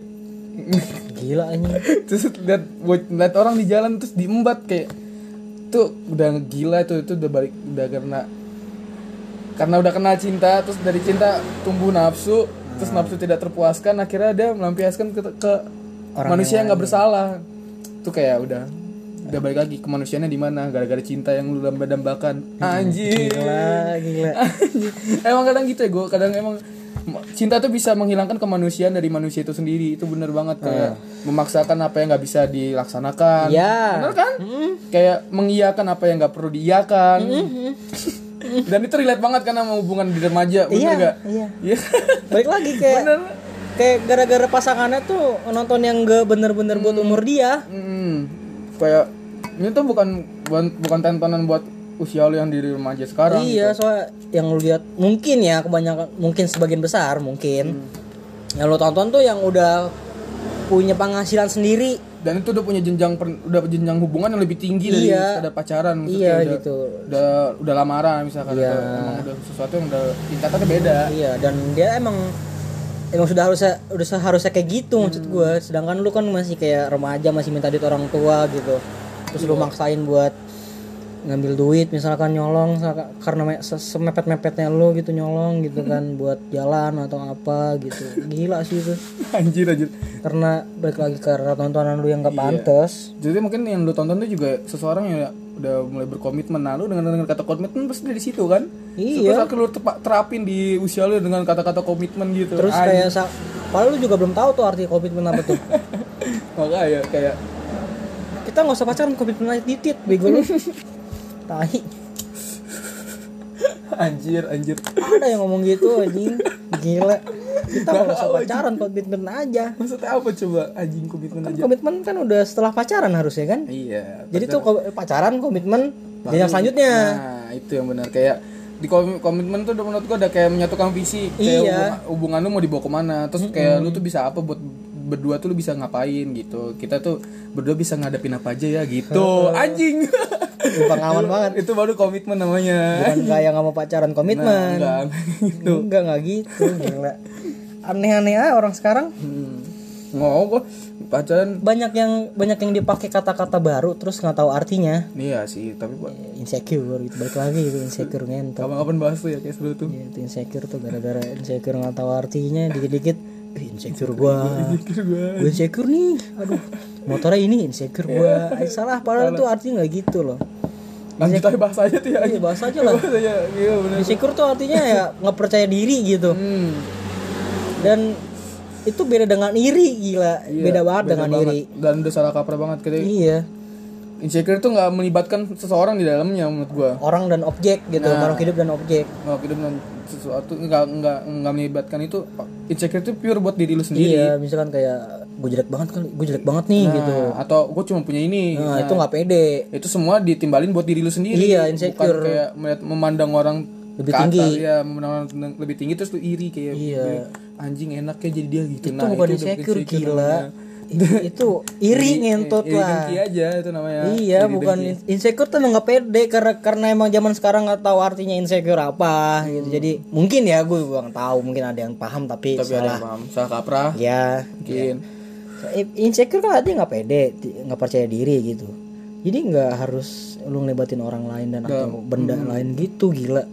Gila ini terus lihat buat- lihat orang di jalan terus diembat kayak tuh udah gila itu itu udah balik udah karena karena udah kenal cinta terus dari cinta tumbuh nafsu terus nafsu tidak terpuaskan akhirnya dia melampiaskan ke, ke Orang manusia yang nggak bersalah. Tuh kayak udah udah balik lagi kemanusiaannya di mana? Gara-gara cinta yang lu damba-dambakan anjing gila gila. Anjing. emang kadang gitu ya gue kadang emang cinta tuh bisa menghilangkan kemanusiaan dari manusia itu sendiri. Itu bener banget kayak memaksakan apa yang nggak bisa dilaksanakan. Iya. bener kan? Kayak mengiyakan apa yang nggak perlu diiyakan. Dan itu relate banget kan sama hubungan di remaja bener Iya, nggak? iya. iya. Balik lagi kayak bener. kayak gara-gara pasangannya tuh nonton yang gak bener-bener buat umur dia. Hmm, kayak ini tuh bukan bukan, bukan tontonan buat usia lu yang di remaja sekarang iya soalnya yang lu lihat mungkin ya kebanyakan mungkin sebagian besar mungkin. Yang lu tonton tuh yang udah punya penghasilan sendiri. Dan itu udah punya jenjang per- udah jenjang hubungan yang lebih tinggi dari Iya. sekadar pacaran maksudnya Iya, udah, gitu. udah udah lamaran misalkan Iya. atau emang udah sesuatu yang udah tingkatannya beda. Iya dan dia emang emang sudah harusnya udah seharusnya kayak gitu maksud gue sedangkan lu kan masih kayak remaja masih minta duit orang tua gitu. Terus lu maksain buat ngambil duit misalkan nyolong karena me- se- semepet-mepetnya lu gitu nyolong gitu kan buat jalan atau apa gitu. Gila sih itu. Anjir anjir. Karena balik lagi karena tontonan lu yang gak pantas jadi mungkin yang lu tonton tuh juga seseorang yang udah mulai berkomitmen. Nah lu dengan dengan kata komitmen pasti dari situ kan? Iya. terus lu terapin di usia lu dengan kata-kata komitmen gitu. Terus Anjir. kayak padahal lu juga belum tahu tuh arti komitmen apa tuh. Makanya kayak kita nggak usah pacaran komitmen aja titit bego lu tai. Anjir anjir. Ada yang ngomong gitu anjing. Gila. Kita nggak usah pacaran komitmen aja. Maksudnya apa coba anjing komitmen kan aja? komitmen kan udah setelah pacaran harusnya kan? Iya jadi tuh pacaran. komitmen jenjang selanjutnya. Nah, itu yang benar. Kayak di komi- komitmen tuh menurut gua udah kayak menyatukan visi. Kayak Iya. hubungan, hubungan lu mau dibawa ke mana? Terus kayak lu tuh bisa apa buat berdua tuh lu bisa ngapain gitu. Kita tuh berdua bisa ngadepin apa aja ya gitu. Anjing. Itu pengalaman banget. Itu baru komitmen namanya. Bukan kayak nggak mau pacaran komitmen. enggak gitu. Enggak enggak gitu gila. Aneh-aneh aja orang sekarang. Hmm. ngomong gua pacaran. Banyak yang banyak yang dipakai kata-kata baru terus nggak tahu artinya. Iya sih tapi Pak, insecure gitu. Balik lagi itu insecure ngentot. Kapan-kapan bahas tuh ya kayak seru tuh. Ya, itu insecure tuh gara-gara insecure nggak tahu artinya dikit-dikit. "Ih, insecure gua. Gue insecure nih aduh. Motornya ini insecure gua. Eh, salah padahal tuh artinya nggak gitu loh. Lanjut aja bahas aja tuh ya. Iya, bahas aja lah. Bahas aja iya bener. Insecure tuh artinya ya nggak percaya diri gitu. Hmm. dan itu beda dengan iri gila. Iya, beda banget dengan banget. iri. Dan udah salah kaprah banget kita iya insecure itu nggak melibatkan seseorang di dalamnya menurut gua orang dan objek gitu Nah. makhluk hidup dan objek kalau hidup dengan sesuatu nggak nggak nggak melibatkan itu insecure itu pure buat diri lu sendiri iya misalkan kayak gue jelek banget kali gue jelek banget nih Nah, gitu atau gue cuma punya ini nah, itu nggak pede itu semua ditimbalin buat diri lu sendiri Iya, insecure. bukan kayak melihat memandang orang Lebih ke atas, tinggi. ya memandang orang lebih tinggi terus lu iri kayak Iya. anjing enak ya jadi dia gitu itu nah bukan udah insecure insecure gila namanya. Itu iri ngentot iri lah dengki aja itu namanya. Iya, Iri bukan dengki. in- insecure tuh nggak pede karena karena emang zaman sekarang nggak tahu artinya insecure apa gitu. Jadi mungkin ya gue juga nggak tahu, mungkin ada yang paham tapi, tapi ada salah. yang paham. Salah kaprah. Ya, mungkin. I- insecure kan artinya nggak pede, nggak percaya diri gitu. Jadi nggak harus lu ngelibatin orang lain dan atau benda lain gitu gila.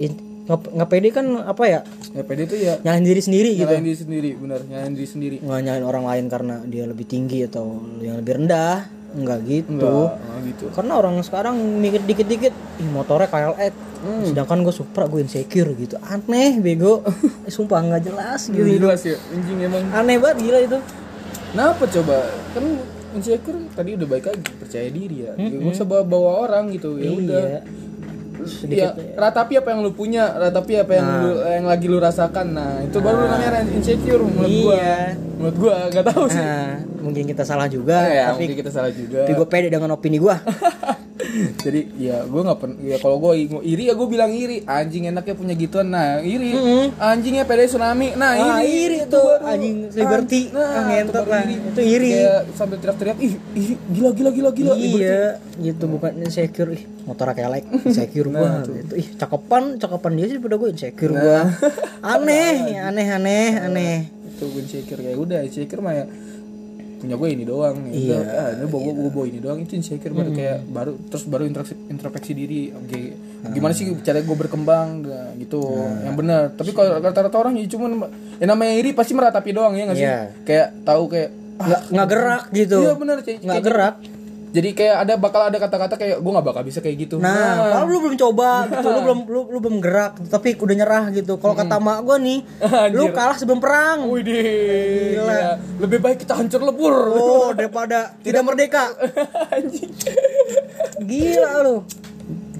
In- Nggak nggak pede kan apa ya? ya pede itu ya Nyalahin diri sendiri gitu. nyalain diri sendiri benar nyalain diri sendiri Nggak nyalahin orang lain karena dia lebih tinggi atau yang lebih rendah. Enggak gitu. enggak enggak gitu karena orang sekarang mikir dikit-dikit ih motornya KLX sedangkan gue Supra gue insecure gitu aneh bego Eh, sumpah nggak jelas gitu jelas ya anjing emang aneh banget gila itu Kenapa coba? Kan insecure tadi udah baik lagi percaya diri ya. Gak usah bawa, bawa orang gitu. Ya udah. iya Ya, ratapi apa yang lu punya, ratapi apa yang lu yang lagi lu rasakan. Nah, itu baru namanya insecure menurut gua. Iya. Menurut gua nggak tahu sih. nah mungkin kita salah juga ya, tapi mungkin kita salah juga. tapi gue pede dengan opini gue Jadi ya gue nggak pernah ya kalau gue iri ya gue bilang iri. Anjing enaknya punya gituan. Nah iri. Anjingnya pede tsunami. Nah ah iri. iri Itu baru. anjing liberty. Nah, ah, itu lah. itu iri. Kayak sambil teriak-teriak ih, ih gila gila gila gila. Iya gitu bukan insecure. Ih motor kayak like insecure gue gitu ih cakepan cakepan dia sih pada gue insecure gue aneh aneh aneh aneh. itu gue insecure. Kayak udah insecure mah ya punya gue ini doang ya Iya. ah, ini bawa gue bawa ini doang. Itu insecure baru kayak baru terus baru introspeksi, diri oke gimana sih cara gue berkembang gitu yang benar tapi kalau rata-rata orang ya cuman yang namanya iri pasti meratapi doang ya nggak sih? Iya. kayak tahu kayak ah, nggak nggak gerak gitu. iya benar kayak nggak kayak- gerak jadi kayak ada bakal ada kata-kata kayak gue nggak bakal bisa kayak gitu. Nah kalau lu belum coba gitu lu belum lu, lu belum gerak tapi udah nyerah gitu. Kalau kata mak gue nih lu kalah sebelum perang. Widih, gila. lebih baik kita hancur lebur. Oh daripada tidak merdeka. Anjing. Gila lu.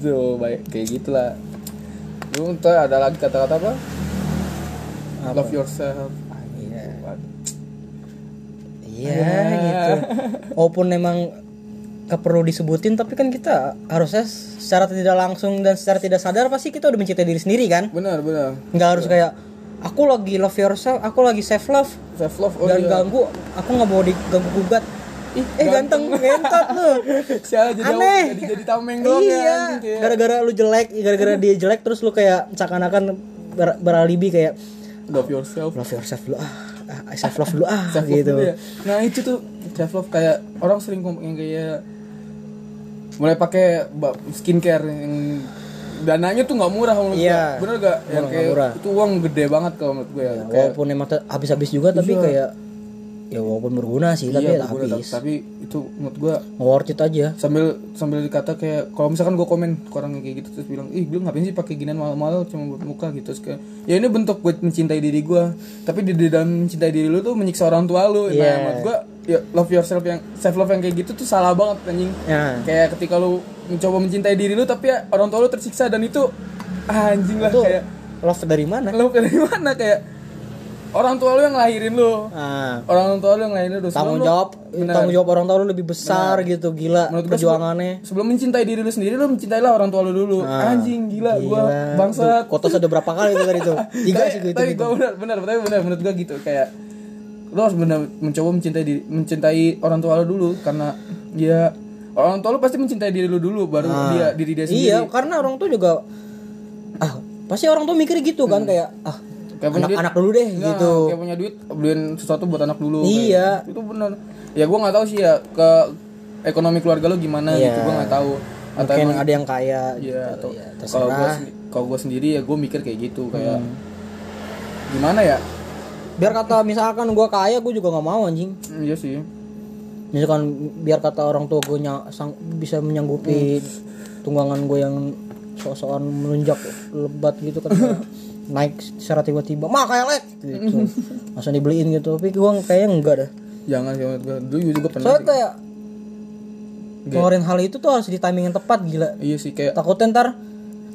Tuh, baik. Kayak gitulah. Lu ntar ada lagi kata-kata apa? Love yourself. iya. Waduh. iya gitu. Walaupun memang gak perlu disebutin tapi kan kita harusnya secara tidak langsung dan secara tidak sadar pasti kita udah mencintai diri sendiri kan Benar, benar. nggak harus kayak aku lagi love yourself aku lagi self love Self love oh dan iya. ganggu aku nggak mau diganggu gugat Ih, eh ganteng ngentot lu Sial jadi Aneh. jadi jadi tameng doang ya. iya kayak. gara-gara lu jelek gara-gara dia jelek terus lu kayak seakan-akan ber- beralibi kayak Love yourself. love yourself dulu ah, ah self love dulu ah Self love gitu dulu ya. Nah, itu tuh self love kayak orang sering ngomong yang kayak mulai pakai skincare yang dananya tuh nggak murah menurut Iya. gua. Bener gak? Yang kayak murah. itu uang gede banget kalau menurut gue ya. Kayak- walaupun emang habis-habis juga tapi kayak ya walaupun berguna sih tapi iya, ya berguna, habis. tapi itu menurut gua Nggak worth it aja. sambil sambil dikata kayak kalau misalkan gue komen ke orang kayak gitu terus bilang ih lu ngapain sih pakai ginian mahal-mahal cuma buat muka gitu terus kayak ya ini bentuk gue mencintai diri gue tapi di, di dalam mencintai diri lu tuh menyiksa orang tua lu. Nah Iya. menurut gue ya love yourself yang self love yang kayak gitu tuh salah banget anjing. Ya. Kayak ketika lu mencoba mencintai diri lu tapi ya orang tua lu tersiksa dan itu ah, anjing lah itu kayak love dari mana? Lu dari mana kayak orang tua lu yang lahirin lu. Ah. Orang tua lu yang lahirin lu tanggung Sebelum lu- jawab Benar. tanggung jawab orang tua lu lebih besar gitu gila Menurut perjuangannya. sebelum mencintai diri lu sendiri lu mencintailah orang tua lu dulu. Anjing gila, gua bangsat. Kotos ada berapa kali itu tadi itu tiga sih gitu tapi gua benar benar tapi benar menurut gua gitu kayak lu harus benar mencoba mencintai diri mencintai orang tua lu dulu karena ya orang tua lu pasti mencintai diri lu dulu baru dia diri dia sendiri. iya karena orang tua juga ah pasti orang tua mikir gitu kan kayak ah Kayak punya anak duit. anak dulu deh Nah, gitu kayak punya duit beliin sesuatu buat anak dulu Iya. Kayak gitu. itu benar ya gua nggak tahu sih ya ke ekonomi keluarga lu gimana Iya. gitu gua nggak tahu atau mungkin emang ada yang kaya Iya, atau ya, kalau gue kalau gue sendiri ya gue mikir kayak gitu kayak Hmm. gimana ya? biar kata misalkan gua kaya gue juga nggak mau anjing Hmm, Iya sih. misalkan biar kata orang tua gue sang, bisa menyanggupi tunggangan gue yang sok-sokan melunjak lebat gitu kan naik secara tiba-tiba mah kayak lek gitu. Langsung dibeliin gitu. Tapi gue kayaknya enggak dah. Jangan sih gue. Dulu juga pernah soalnya kayak ngeluarin hal itu tuh harus di timing yang tepat gila. Iya sih kayak takutnya ntar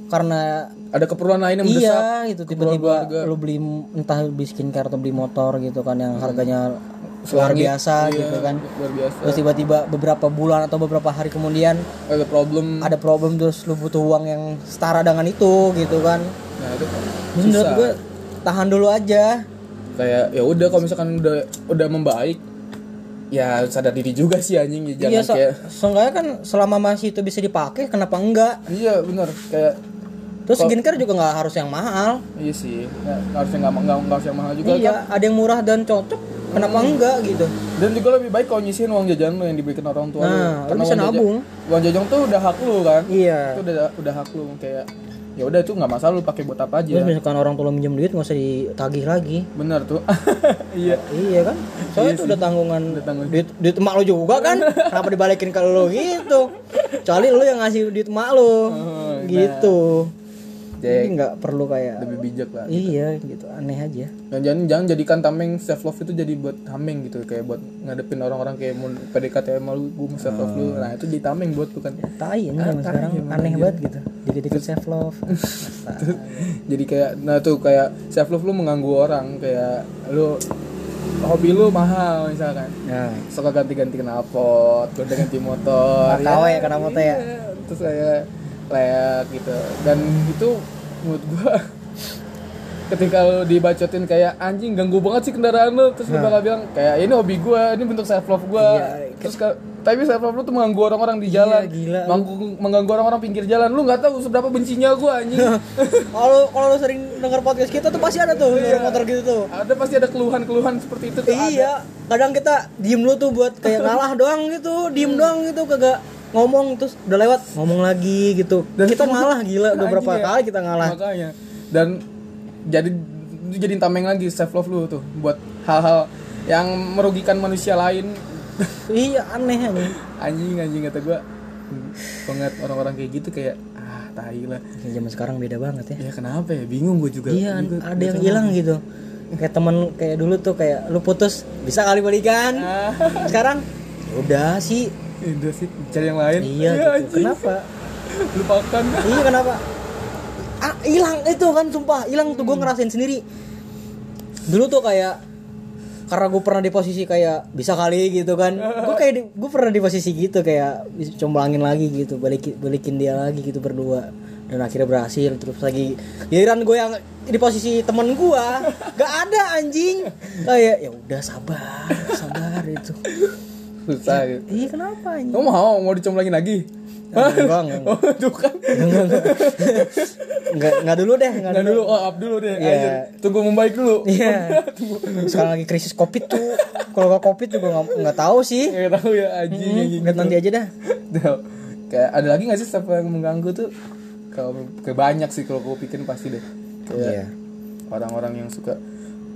karena ada keperluan lain yang mendesak iya itu tiba-tiba lu beli entah beli skincare atau beli motor gitu kan yang harganya luar biasa Iya, gitu kan. luar biasa. Terus tiba-tiba beberapa bulan atau beberapa hari kemudian ada problem. ada problem terus lu butuh uang yang setara dengan itu gitu kan nah itu menurut gue tahan dulu aja. Kayak ya udah kalau misalkan udah udah membaik ya sadar diri juga sih anjing ya jangan iya so, kayak seenggaknya kan selama masih itu bisa dipakai kenapa enggak? Iya benar kayak terus skincare juga nggak harus yang mahal. Iya sih ya, nggak nggak nggak harus yang mahal juga iya ada yang murah dan cocok kenapa enggak gitu. Dan juga lebih baik kalau nyisihin uang jajan lo yang diberikan orang tua Nah, lo Karena bisa uang jajan- nabung. uang jajan tuh udah hak lu kan. Iya. Itu udah udah hak lu kayak ya udah itu nggak masalah lu pakai buat apa aja. Terus misalkan orang tua lu minjem duit nggak usah ditagih lagi. Benar tuh. Iya. Iya kan? Soalnya itu udah tanggungan tanggungan. duit duit emak lu juga kan? Kenapa dibalikin ke lu gitu? Kecuali lu yang ngasih duit emak lu. Oh, gitu. Jadi jadi nggak perlu kayak lebih bijak lah iya gitu. Aneh aja. Dan jangan jangan jadikan tameng self love itu jadi buat tameng gitu kayak buat ngadepin orang-orang kayak mau PDKT sama lu gue mau self love lu. Nah itu jadi tameng buat tuh kan. Tai ini zaman sekarang aneh banget gitu. Dikit-dikit self love. Jadi kayak nah tuh kayak self love lu mengganggu orang kayak lu hobi lu mahal misalkan. Nah suka ganti-ganti knalpot gonta ganti motor KW ya, kenapa motor ya? iya. terus saya layak gitu. Dan itu menurut gua ketika lu dibacotin kayak anjing ganggu banget sih kendaraan lu terus lu bakal bilang kayak ini hobi gua ini bentuk self love gua. Iya, terus ka- tapi self love lu tuh mengganggu orang-orang di jalan. gila. Mengganggu, mengganggu orang-orang pinggir jalan. Lu nggak tahu seberapa bencinya gua anjing. Kalau kalau lu sering denger podcast kita tuh pasti ada tuh Iya. yang motor gitu tuh. Ada pasti ada keluhan-keluhan seperti itu tuh ada. iya kadang kita diem dulu tuh buat kayak ngalah doang gitu diem doang gitu kagak ngomong terus udah lewat ngomong lagi gitu. Dan kita ngalah gila udah berapa ya. kali kita ngalah. makanya. Dan jadi jadi tameng lagi self love lu tuh buat hal-hal yang merugikan manusia lain. Iya aneh aneh anjing anjing kata gua. Banget orang-orang kayak gitu kayak ah tai lah. Ya, zaman sekarang beda banget ya. Ya kenapa ya? Bingung gue juga. Iya Juga ada yang hilang gitu. Kayak temen kayak dulu tuh kayak lu putus bisa kali balikan. Ah. Sekarang udah sih udah sih cari yang lain. Iya Ya, gitu. kenapa? Lupakan. Iya kenapa? Ah hilang itu kan sumpah. Hilang tuh gue ngerasain sendiri. Dulu tuh kayak karena gue pernah di posisi kayak bisa kali gitu kan. Gue kayak gue pernah di posisi gitu kayak comblangin lagi gitu balikin balikin dia lagi gitu berdua. Dan akhirnya berhasil terus lagi giliran gue yang di posisi temen gue gak ada anjing. Kayak ya udah sabar sabar itu susah gitu iya kenapa anjing kamu mau mau dicomblangin lagi enggak enggak oh kan enggak enggak dulu deh enggak Nggak dulu, oh up dulu deh. Anjir. Tunggu membaik dulu. Iya. Sekarang lagi krisis covid tuh. Kalau nggak covid juga nggak nggak tahu sih. Nggak tahu ya anjing anjing. Lihat nanti aja dah. Kayak ada lagi gak sih siapa yang mengganggu tuh? Kalau kayak banyak sih kalau gue pikirin pasti deh. Kayak Iya. orang-orang yang suka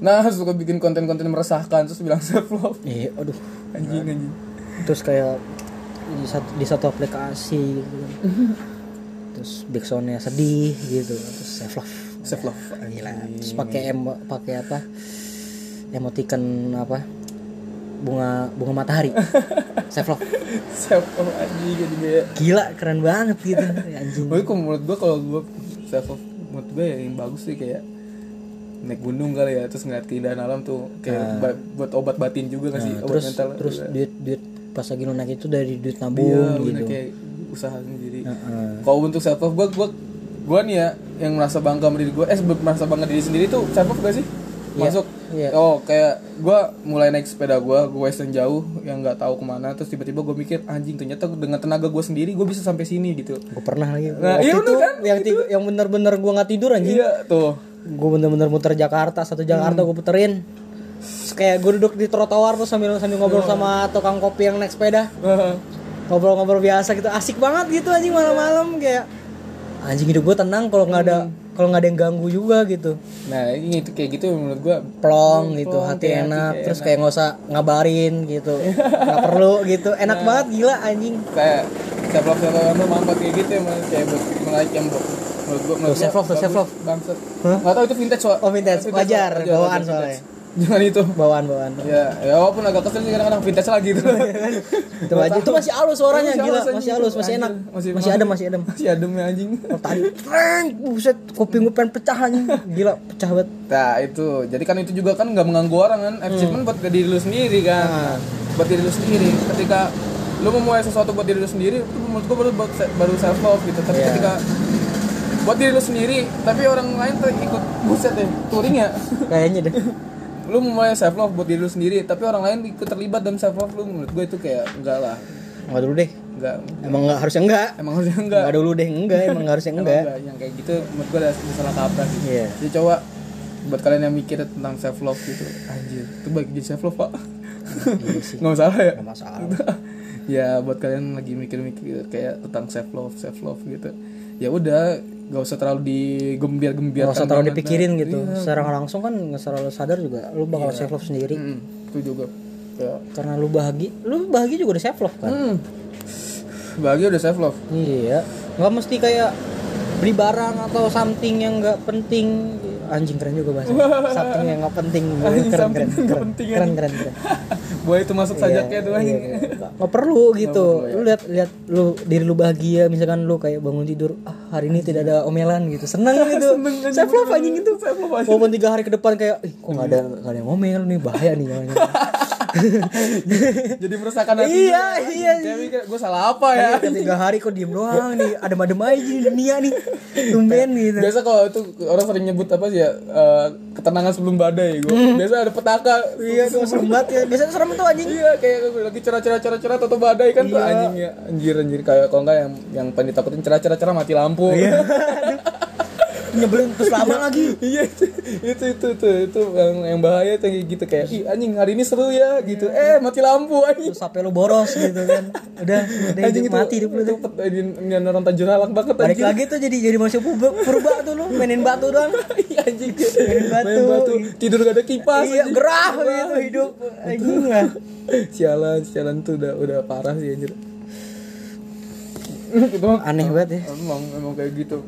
Nah, suka bikin konten-konten meresahkan terus bilang self love. Iya, aduh. Anjing anjing. Terus kayak di satu di satu aplikasi gitu. kan. Terus backsoundnya sedih gitu. Terus self love. Self love. Gila. Terus pakai emo pakai apa? Emoticon apa? Bunga bunga matahari. self love. Self love anjing anjing ya. Gila, keren banget gitu. Anjing. Tapi kok menurut gue kalau gue self love menurut gue ya yang bagus sih kayak naik gunung kali ya terus ngeliat keindahan alam tuh kayak ba- buat obat batin juga nggak sih Nah, obat terus mental terus Iya. duit duit pas lagi lu naik itu dari duit Iya, nabung bener gitu. kayak usaha sendiri. Heeh. Kalau untuk self love gue, gue, gue nih ya yang merasa bangga sama diri gue, eh merasa bangga diri sendiri tuh self love gak sih? Iya, Masuk. iya. Oh kayak gue mulai naik sepeda gue, gue western jauh yang nggak tahu ke mana, terus tiba-tiba gue mikir anjing ternyata dengan tenaga gue sendiri gue bisa sampai sini gitu. Gue pernah lagi. Nah, Waktu iya itu kan? yang tiga, yang bener-bener gue nggak tidur anjing. Iya tuh. Gue bener-bener muter Jakarta satu Jakarta Hmm. gue puterin. Terus kayak gue duduk di trotoar tuh sambil sambil ngobrol sama tukang kopi yang naik sepeda. Ngobrol-ngobrol biasa gitu, asik banget gitu anjing malam-malam kayak anjing hidup gue tenang kalau nggak ada Hmm. kalau nggak ada yang ganggu juga gitu. Nah ini itu kayak gitu menurut gue plong gitu Plong, hati kayak hati enak kayak terus enak. kayak nggak usah ngabarin gitu nggak perlu gitu enak Nah. banget gila anjing kayak self love self love manfaat kayak gitu emang kayak buat menarik gue Tuh, self love, tuh, self love. bangsat. Hah? nggak tahu itu vintage soal Oh, vintage. Wajar, bawaan wajar, soalnya. vintage. jangan itu. Bawaan-bawaan ya ya walaupun agak kesel sih kadang-kadang vintage lagi gitu itu aja. Itu masih halus suaranya Masih gila. halus, masih halus masih enak. Masih- masih adem masih adem. masih adem ya anjing. Kalau tadi treng buset kuping gue pengen pecah anjing. Gila pecah banget. Nah itu. Jadi kan itu juga kan nggak mengganggu orang kan? Achievement buat diri lu sendiri kan? Nah. buat diri lu sendiri. Ketika lu memulai sesuatu buat diri lu sendiri itu menurut gua baru baru self love gitu. Tapi Iya. ketika buat diri lu sendiri tapi orang lain tuh ikut buset deh touring ya. Kayaknya deh. Lu memulai self love buat diri lu sendiri tapi orang lain ikut terlibat dalam self love lu menurut gue itu kayak enggak lah. Nggak dulu deh. Enggak. Emang nggak harusnya enggak emang harusnya enggak nggak dulu deh enggak emang nggak harusnya enggak enggak. yang kayak gitu menurut gue ada salah kaprah sih. Iya. jadi coba buat kalian yang mikir tentang self love gitu anjir itu baik jadi self love pak. Iya nggak masalah ya? Nggak masalah. Ya buat kalian lagi mikir-mikir kayak tentang self love self love gitu. Ya udah gak usah terlalu digembir-gembir nggak usah terlalu dipikirin gitu. Secara nggak langsung kan nggak terlalu sadar juga lu bakal self love sendiri. Itu juga. Kayak karena lu bahagia lu bahagia juga udah self love kan? Hmm, bahagia udah self love. Iya. Nggak mesti kayak beli barang atau something yang nggak penting. Anjing keren juga bahasa. Something yang nggak penting. Anjing, keren keren keren. keren keren buat itu masuk sajaknya tuh anjing. Iya, nggak nggak perlu gitu. lu lihat lihat lu diri lu bahagia misalkan lu kayak bangun tidur ah hari ini tidak ada omelan gitu. Seneng gitu. Self love anjing itu. Self love, anjing. walaupun tiga hari ke depan kayak ih kok nggak ada nggak ada yang ngomel nih bahaya nih jangan jadi meresahkan hati Iya, iya, kayak mikir gue salah apa ya? tiga hari kok diem doang nih. Adem-adem aja di dunia nih. Tumben gitu. biasa kalau itu orang sering nyebut apa sih ya eh, ketenangan sebelum badai gue biasa ada petaka. Iya tuh serem banget ya. Biasanya serem tuh anjing. Iya kayak lagi cerah-cerah cerah-cerah atau badai kan tuh anjing ya. Anjir anjir. Kayak kalau enggak yang yang pengen ditakutin cerah-cerah cerah mati lampu. Iya. nyebelin terus lama lagi. Iya itu itu itu tuh itu yang yang bahaya tuh kayak gitu kayak ih anjing hari ini seru ya gitu. Eh mati lampu anjing. Terus sampai lu boros gitu kan. Udah udah anjing itu mati hidup lu itu pet- ini, orang tajur halak banget balik anjing. lagi tuh jadi jadi manusia purba, tuh lu mainin batu doang. Iya, anjing. Main batu. main batu tidur gak ada kipas iya gerah gitu hidup anjing lah. Sialan sialan tuh udah udah parah sih anjir. Aneh banget ya. emang emang kayak gitu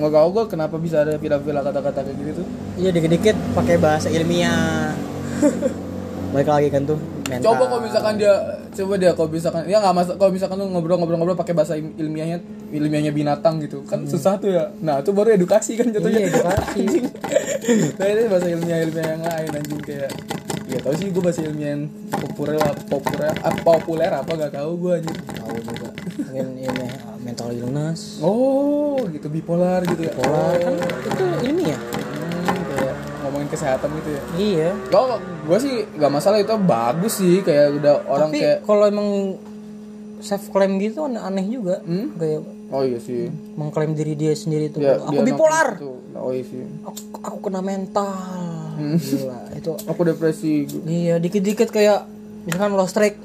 nggak tahu gue kenapa bisa ada vila-vila kata-kata kayak gitu tuh? Iya dikit-dikit pakai bahasa ilmiah. Balik lagi kan tuh mental. Coba kalau misalkan dia coba dia kalau misalkan ya nggak masak kalau misalkan lu ngobrol-ngobrol-ngobrol pakai bahasa il- ilmiahnya ilmiahnya binatang gitu kan susah tuh ya. Nah itu baru edukasi kan jatuhnya. Hmm. Iya, edukasi. Nah itu bahasa ilmiah ilmiah yang lain anjing kayak ya tau sih gue bahasa ilmiah yang populer populer ah, populer apa gak tahu gue anjing. Tahu juga mungkin ini mental illness. Oh gitu bipolar gitu ya? Pola kan Oh. itu ilmiah Hmm, kayak ngomongin kesehatan gitu ya? Iya. Kalau gue sih gak masalah itu bagus sih kayak udah orang tapi kayak kalau emang self claim gitu aneh, juga. Hmm? kayak oh iya sih. mengklaim diri dia sendiri itu Ya, aku bipolar. gitu. oh iya sih. Aku, aku kena mental. Hmm. gila itu aku depresi. Iya dikit-dikit kayak misalkan lost track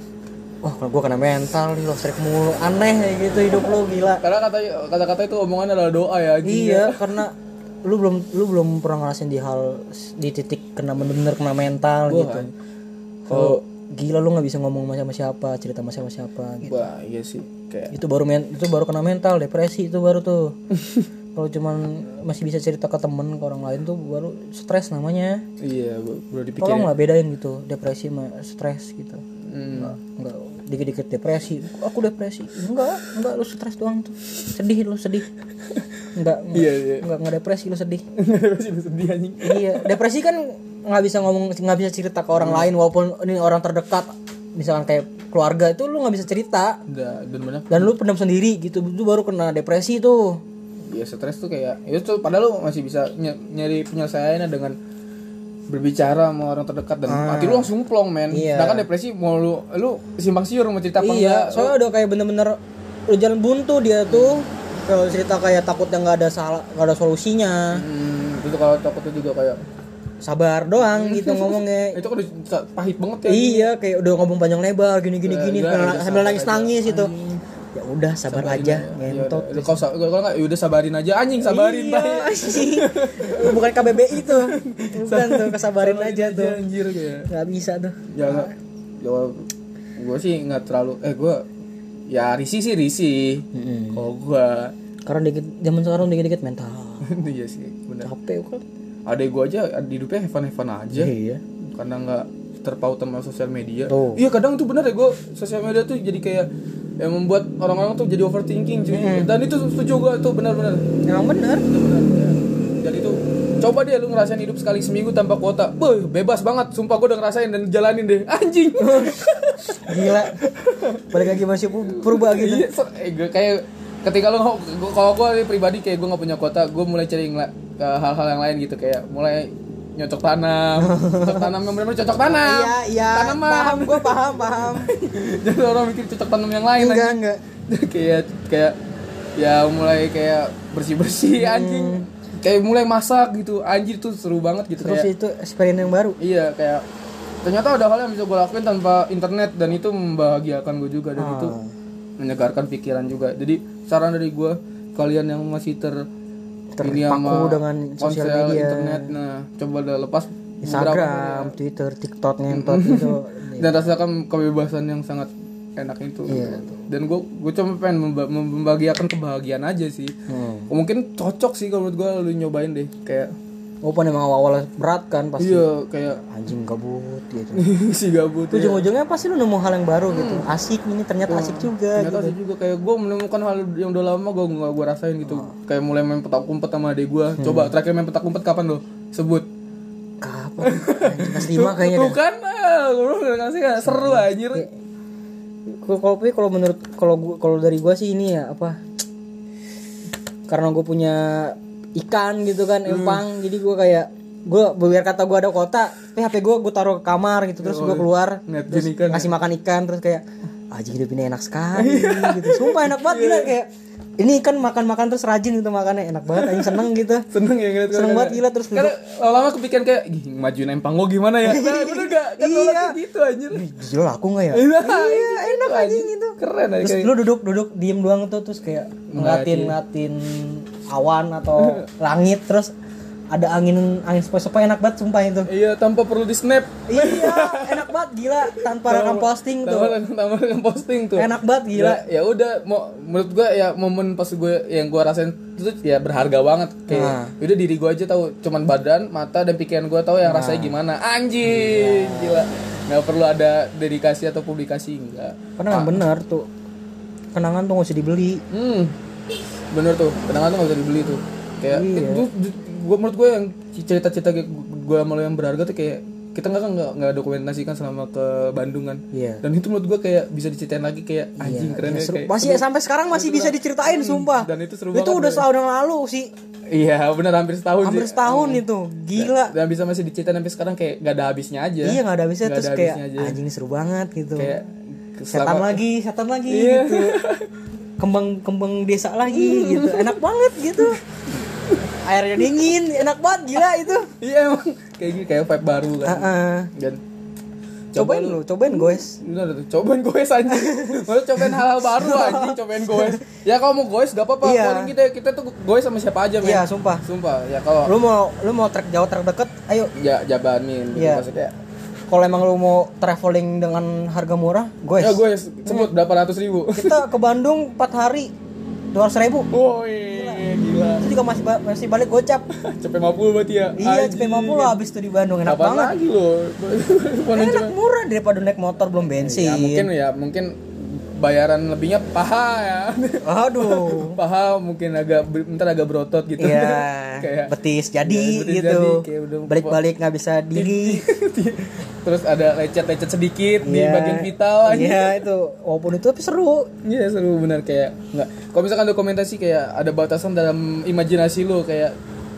wah kalau gue kena mental nih lost track mulu. Aneh kayak gitu hidup lo gila. Karena kata kata-kata itu omongan adalah doa ya iya karena lu belum lu belum pernah ngerasain di hal di titik kena bener-bener kena mental gitu. kalau gila lu nggak bisa ngomong sama siapa cerita sama siapa siapa gitu. Wah iya sih kayak itu baru men itu baru kena mental depresi itu baru tuh. Kalau cuman masih bisa cerita ke temen ke orang lain tuh baru stres namanya. Iya udah dipikirin. tolong lah bedain gitu depresi sama stres gitu Hmm. enggak dikit-dikit depresi. Aku depresi. Enggak enggak lu stres doang tuh. Sedih lu sedih. Enggak enggak, iya iya. Enggak, enggak depresi lu sedih. Depresi lu sedih anjing. Iya depresi kan nggak bisa ngomong nggak bisa cerita ke orang lain walaupun ini orang terdekat. Misalkan kayak keluarga itu lu nggak bisa cerita. Udah dan dan lu pendam sendiri gitu. Itu baru kena depresi tuh. Ya stres tuh kayak itu tuh padahal lu masih bisa ny- nyari penyelesaiannya dengan berbicara sama orang terdekat dan hati lu langsung plong men. Iya. sedangkan depresi mau lu lu simpang siur mau cerita apa iya enggak? soalnya udah kayak bener-bener lu jalan buntu dia tuh kalau cerita kayak takutnya nggak ada salah nggak ada solusinya. Hmm, itu kalau takutnya juga kayak sabar doang gitu ngomongnya. Itu kan udah pahit banget ya. Iya kayak udah ngomong panjang lebar gini gini gini udah, sambil- nangis nangis gitu ya udah sabar aja Ya ngentot udah, kalau kalau nggak ya udah sabarin aja. Anjing sabarin iya, anjing. bukan KBBI tuh. Bukan tuh kesabarin aja tuh. anjir kayak. Nggak bisa tuh. Ya nggak. Ya gue sih nggak terlalu eh gue ya risih sih risih. Kalau gue karena dikit zaman sekarang dikit dikit mental. Iya sih benar capek kan adek gue aja hidupnya heaven heaven aja. Iya. karena nggak terpaut sama sosial media. Tuh. iya kadang tuh bener ya gue sosial media tuh jadi kayak yang membuat orang-orang tuh jadi overthinking cuy. Dan itu setuju gue tuh benar-benar Emang benar ya. jadi tuh coba deh lu ngerasain hidup sekali seminggu tanpa kuota. Boy, bebas banget sumpah gue udah ngerasain dan jalanin deh. Anjing. Gila. Balik lagi masih purba gitu. iya so- eh, gue kayak ketika lu kalau gue pribadi kayak gue nggak punya kuota gue mulai cari hal-hal yang lain gitu. Kayak mulai nyocok tanam cocok tanam yang benar-benar cocok tanam Iya, iya. tanaman Paham gua paham, paham. jadi orang mikir cocok tanam yang lain Enggak, anjing. enggak. kayak kayak ya mulai kayak bersih bersih Hmm. anjing kayak mulai masak gitu anjir tuh seru banget gitu Terus kayak itu eksperimen yang baru. iya kayak ternyata ada hal yang bisa gue lakuin tanpa internet dan itu membahagiakan gue juga dan itu Ah. menyegarkan pikiran juga jadi saran dari gue kalian yang masih ter Terpaku dengan sosial media. internet nah coba dah lepas Instagram, Twitter, TikTok ngentot gitu. dan rasakan kebebasan yang sangat enak itu Iya. dan gue gue cuma pengen memba- membahagiakan kebahagiaan aja sih Hmm. mungkin cocok sih kalau menurut gue lu nyobain deh kayak Walaupun emang awal-awal berat kan pasti iya kayak anjing gabut gitu. si gabut ya. Ujung-ujungnya pasti lu nemu hal yang baru gitu. Asik ini ternyata asik juga ternyata gitu. sih juga kayak gue menemukan hal yang udah lama gue nggak gue rasain gitu kayak mulai main petak umpet sama adik gue coba terakhir main petak umpet kapan lo sebut Kapan? Anjing, Kelas 5 kayaknya dah. bukan ah gue udah ngasih kan seru anjir Kalau kalau menurut kalau kalau dari gua sih ini ya apa? Karena gue punya ikan gitu kan empang. Jadi gua kayak gua biar kata gua ada kota tapi HP gua gua taruh ke kamar gitu terus gua keluar Ngeliat terus ikan ya? kasih makan ikan terus kayak aja hidup ini enak sekali gitu. Sumpah enak banget gila kayak ini ikan makan-makan terus rajin gitu makannya enak banget anjing seneng gitu. Seneng ya ngeliat seneng banget gila terus karena lama-lama kepikiran kayak majuin empang gue gimana ya? Nah bener gak kan Iya. iya. gitu anjir Gila aku nggak ya? iya enak anjing. itu. keren aja Terus lu duduk duduk diem doang tuh terus kayak ngeliatin ngeliatin awan atau langit terus ada angin angin sepoi-sepoi enak banget sumpah itu. iya tanpa perlu di snap iya, enak banget gila tanpa rekam posting tuh. tanpa tanpa rekam posting tuh Enak banget gila. ya, ya udah mau menurut gue ya momen pas gue yang gue rasain itu ya berharga banget kayak Nah. udah diri gue aja tahu cuman badan mata dan pikiran gue tahu yang Nah. rasanya gimana anjing gila nggak perlu ada dedikasi atau publikasi enggak Karena yang bener tuh kenangan tuh gak usah dibeli. hmm bener tuh kenangan tuh gak bisa dibeli tuh kayak Iya. itu gue menurut gue yang cerita-cerita gue malu yang berharga tuh kayak kita nggak nggak nggak dokumentasikan selama ke Bandung kan Iya. dan itu menurut gue kayak bisa diceritain lagi kayak anjing keren ya Seru. kayak Masih sampai sekarang masih bisa diceritain sumpah. dan itu seru Itu udah setahun yang lalu sih. Iya benar hampir setahun Hampir sih. setahun itu. Gila. Dan bisa masih diceritain sampai sekarang kayak gak ada habisnya aja. Iya nggak ada habisnya Nggak terus ada kayak aja. anjing seru banget gitu. Kayak setan lagi, setan lagi Iya. gitu. Kembang kembang desa lagi gitu. Enak banget gitu. Airnya dingin, enak banget gila itu. Iya emang kayak gini kayak vibe baru kan. Heeh. Dan Cobain lu, cobain guys. Bener tuh, cobain goes anjing. Maksudnya cobain hal-hal baru anjing, cobain goes. Ya kalau mau goes gak apa-apa. Iya. Paling kita kita tuh goes sama siapa aja, men. Iya, sumpah. Sumpah. Ya kalau Lu mau lu mau trek jauh trek deket, ayo. ya jabanin gitu Iya. maksudnya. Kalau emang lu mau traveling dengan harga murah, guys. Ya goes sebut berapa ratus ribu. Kita ke Bandung 4 hari 200 ribu. Woi, gila. Itu juga masih ba- masih balik gocap. Cepet 50 berarti ya. iya, cepet 50 habis tuh di Bandung enak Kapan banget. lagi lo? Enak murah daripada naik motor belum bensin. Ya mungkin ya mungkin bayaran lebihnya paha ya. Aduh. paha mungkin agak bentar agak berotot gitu. Iya, kayak betis jadi Ya, betis gitu. Balik-balik nggak bisa diri. terus ada lecet-lecet sedikit di Iya. bagian vital aja. Iya itu, walaupun itu tapi seru. Iya seru benar kayak nggak. Kalau misalkan dokumentasi kayak ada batasan dalam imajinasi lo kayak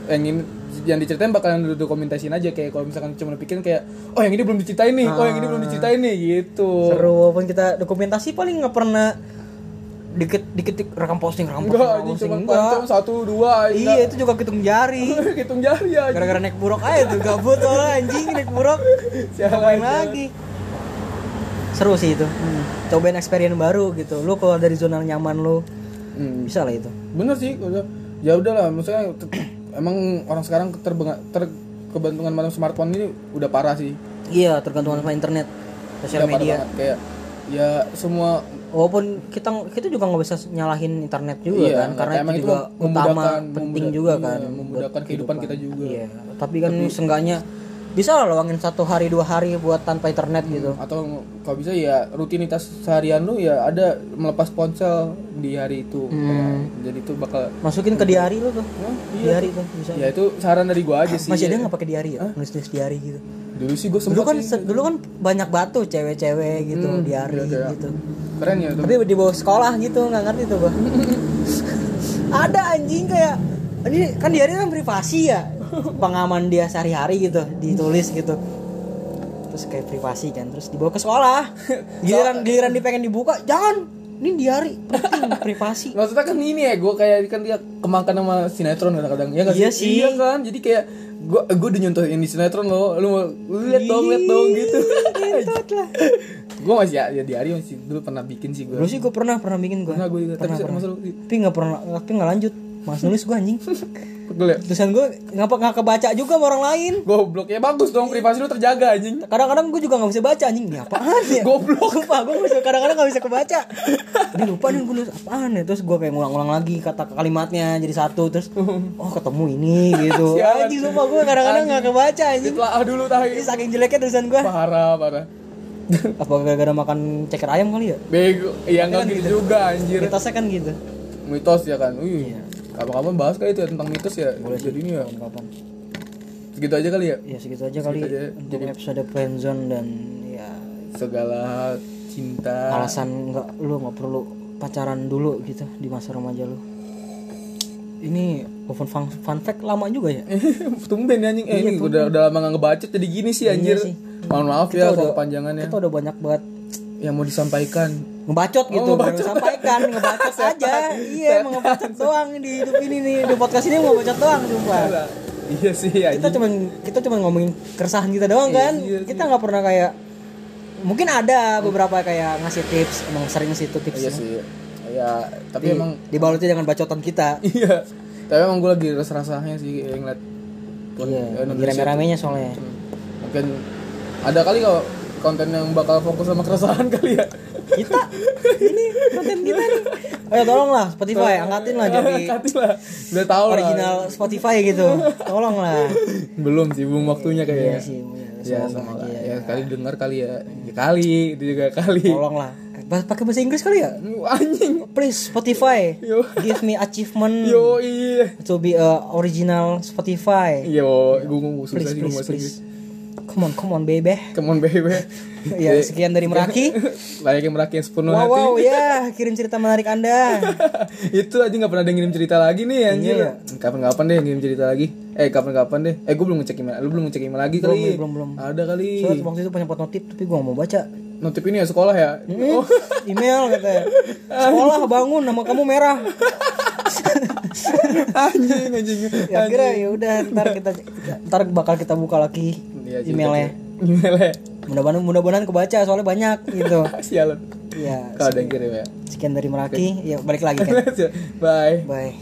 yang ini yang diceritain bakalan dokumentasin aja kayak kalau misalkan cuma pikirin kayak oh yang ini belum diceritain nih, oh yang ini belum diceritain nih gitu. Seru walaupun kita dokumentasi paling nggak pernah dikit dikit rekam posting rekam posting, Enggak, posting. cuma Enggak. satu dua Iya itu juga hitung jari. hitung jari aja. Gara-gara naik buruk aja tuh gabut soalnya anjing naik buruk. Sialan. lagi? Seru sih itu. Cobain experience baru gitu. Lu keluar dari zona nyaman lu. Hmm. Bisa lah itu. bener sih ya udahlah maksudnya emang orang sekarang terbenga- ter kebantungan sama smartphone ini udah parah sih Iya, tergantung sama internet, sosial media. banget. kayak ya semua walaupun kita kita juga nggak bisa nyalahin internet juga Iya, kan karena itu juga utama memudahkan- penting juga iya, kan memudahkan buat kehidupan kita juga. iya tapi kan seenggaknya bisa lah luangin satu hari dua hari buat tanpa internet gitu. atau kalau bisa ya rutinitas seharian lu ya ada melepas ponsel di hari itu. Hmm. jadi itu bakal masukin ke diary lu tuh. Hah? diary tuh bisa. Ya itu saran dari gua aja sih. Masih ada nggak pakai diary ya? Nulis nulis diary gitu. Dulu sih gua dulu kan sih. dulu kan banyak batu cewek-cewek gitu Hmm, diary iya, iya. gitu. Keren ya tuh tapi di bawah sekolah gitu nggak ngerti tuh gua. Ada anjing kayak ini kan diary kan privasi ya pengaman dia sehari-hari gitu ditulis gitu. Terus kayak privasi kan terus dibawa ke sekolah. Giliran giliran dia pengen dibuka jangan ini diary penting privasi. Maksudnya kan ini ya gua kayak kan dia kemangkan sama sinetron kadang-kadang ya nggak Iya sih. iya kan? Jadi kayak gua gua udah nyontohin di sinetron lo lu mau lihat dong lihat dong gitu. lah. Gua masih ya, ya di hari masih dulu pernah bikin sih gua. Dulu sih gue pernah pernah bikin gue pernah gua juga tapi lu tapi nggak pernah tapi nggak lanjut. Mas nulis gue anjing pegel ya tulisan gue ngapa nggak kebaca juga sama orang lain. Goblok. Ya bagus dong privasi lu terjaga anjing. Kadang-kadang gue juga nggak bisa baca anjing. Ini apaan ya? Goblok. lupa gue bisa kadang-kadang nggak bisa kebaca. Ini lupa nih gue nulis. Apaan ya? Terus gue kayak ngulang-ulang lagi kata kalimatnya jadi satu terus oh ketemu ini gitu. Anjing lupa gue kadang-kadang nggak kebaca anjing. Ditelaah dulu tahi Ini saking jeleknya tulisan gue parah parah. Apa gara-gara makan ceker ayam kali ya? Bego. Ya nggak gitu. juga anjir. Mitosnya kan gitu. Mitos ya kan? Wih. Iya. Kapan-kapan bahas kali itu ya tentang mitos ya jadi ini ya kapan segitu aja kali ya? Ya segitu aja kali. Aja. untuk episode friendzone dan ya segala cinta. alasan nggak lu nggak perlu pacaran dulu gitu di masa remaja lu. Ini open fun, fun fact lama juga ya? Tumben ya anjing. Eh ini udah udah lama nggak ngebacot jadi gini sih anjir. sih. mohon maaf ya kalau panjangannya kita udah banyak banget. Yang mau disampaikan ngebacot gitu Oh, baru ngebacot. sampaikan ngebacot aja. Iya mau ngebacot doang di hidup ini nih di podcast ini mau ngebacot doang sumpah. Iya sih kita anjing cuman kita cuman ngomongin keresahan kita doang kan? iya, kita nggak pernah kayak mungkin ada beberapa kayak ngasih tips emang sering sih itu tips iya sih ya tapi Di- emang dibaluti dengan bacotan kita. Iya tapi emang gue lagi rasa-rasanya sih kayak ngeliat iya Indonesia tuh. rame-ramenya soalnya. Mungkin ada kali kalau konten yang bakal fokus sama keresahan kali ya kita ini konten kita nih. Ayo tolong lah Spotify angkatin lah jadi Angkatin lah. Udah tahu lah. original Spotify gitu. Tolong lah belum sih belum waktunya iya kayaknya sih ya semoga sama aja lah. ya. ya kali dengar kali ya. Ya kali itu juga kali. Tolong lah Bah- pakai bahasa Inggris kali ya? Anjing. Please Spotify. Yo. give me achievement. Yo iya to be a original Spotify. Yo gue ngomong susah please sih please. Please come on come on baby. Come on baby. Ya sekian dari Meraki. Banyak yang merakyat sepenuh wow hati. wow ya kirim cerita menarik anda. Itu aja nggak pernah ada yang ngirim cerita lagi nih anjir. Iya, kapan-kapan deh ngirim cerita lagi. Eh kapan-kapan deh. Eh gue belum ngecek email. Lu belum ngecek email lagi kali. Belum, belum, belum. ada kali. Soalnya waktu itu banyak notif tapi gua nggak mau baca. Notif ini ya sekolah ya? Hmm, email katanya sekolah bangun nama kamu merah. Anjing anjing. Ya kira ya udah ntar kita ntar bakal kita buka lagi Iya, cerita- emailnya. emailnya. Mudah-mudahan mudah-mudahan kebaca soalnya banyak gitu. Sialan. Ya kalau ada yang kirim ya. Sekian dari Meraki. Ya balik lagi kan bye. Bye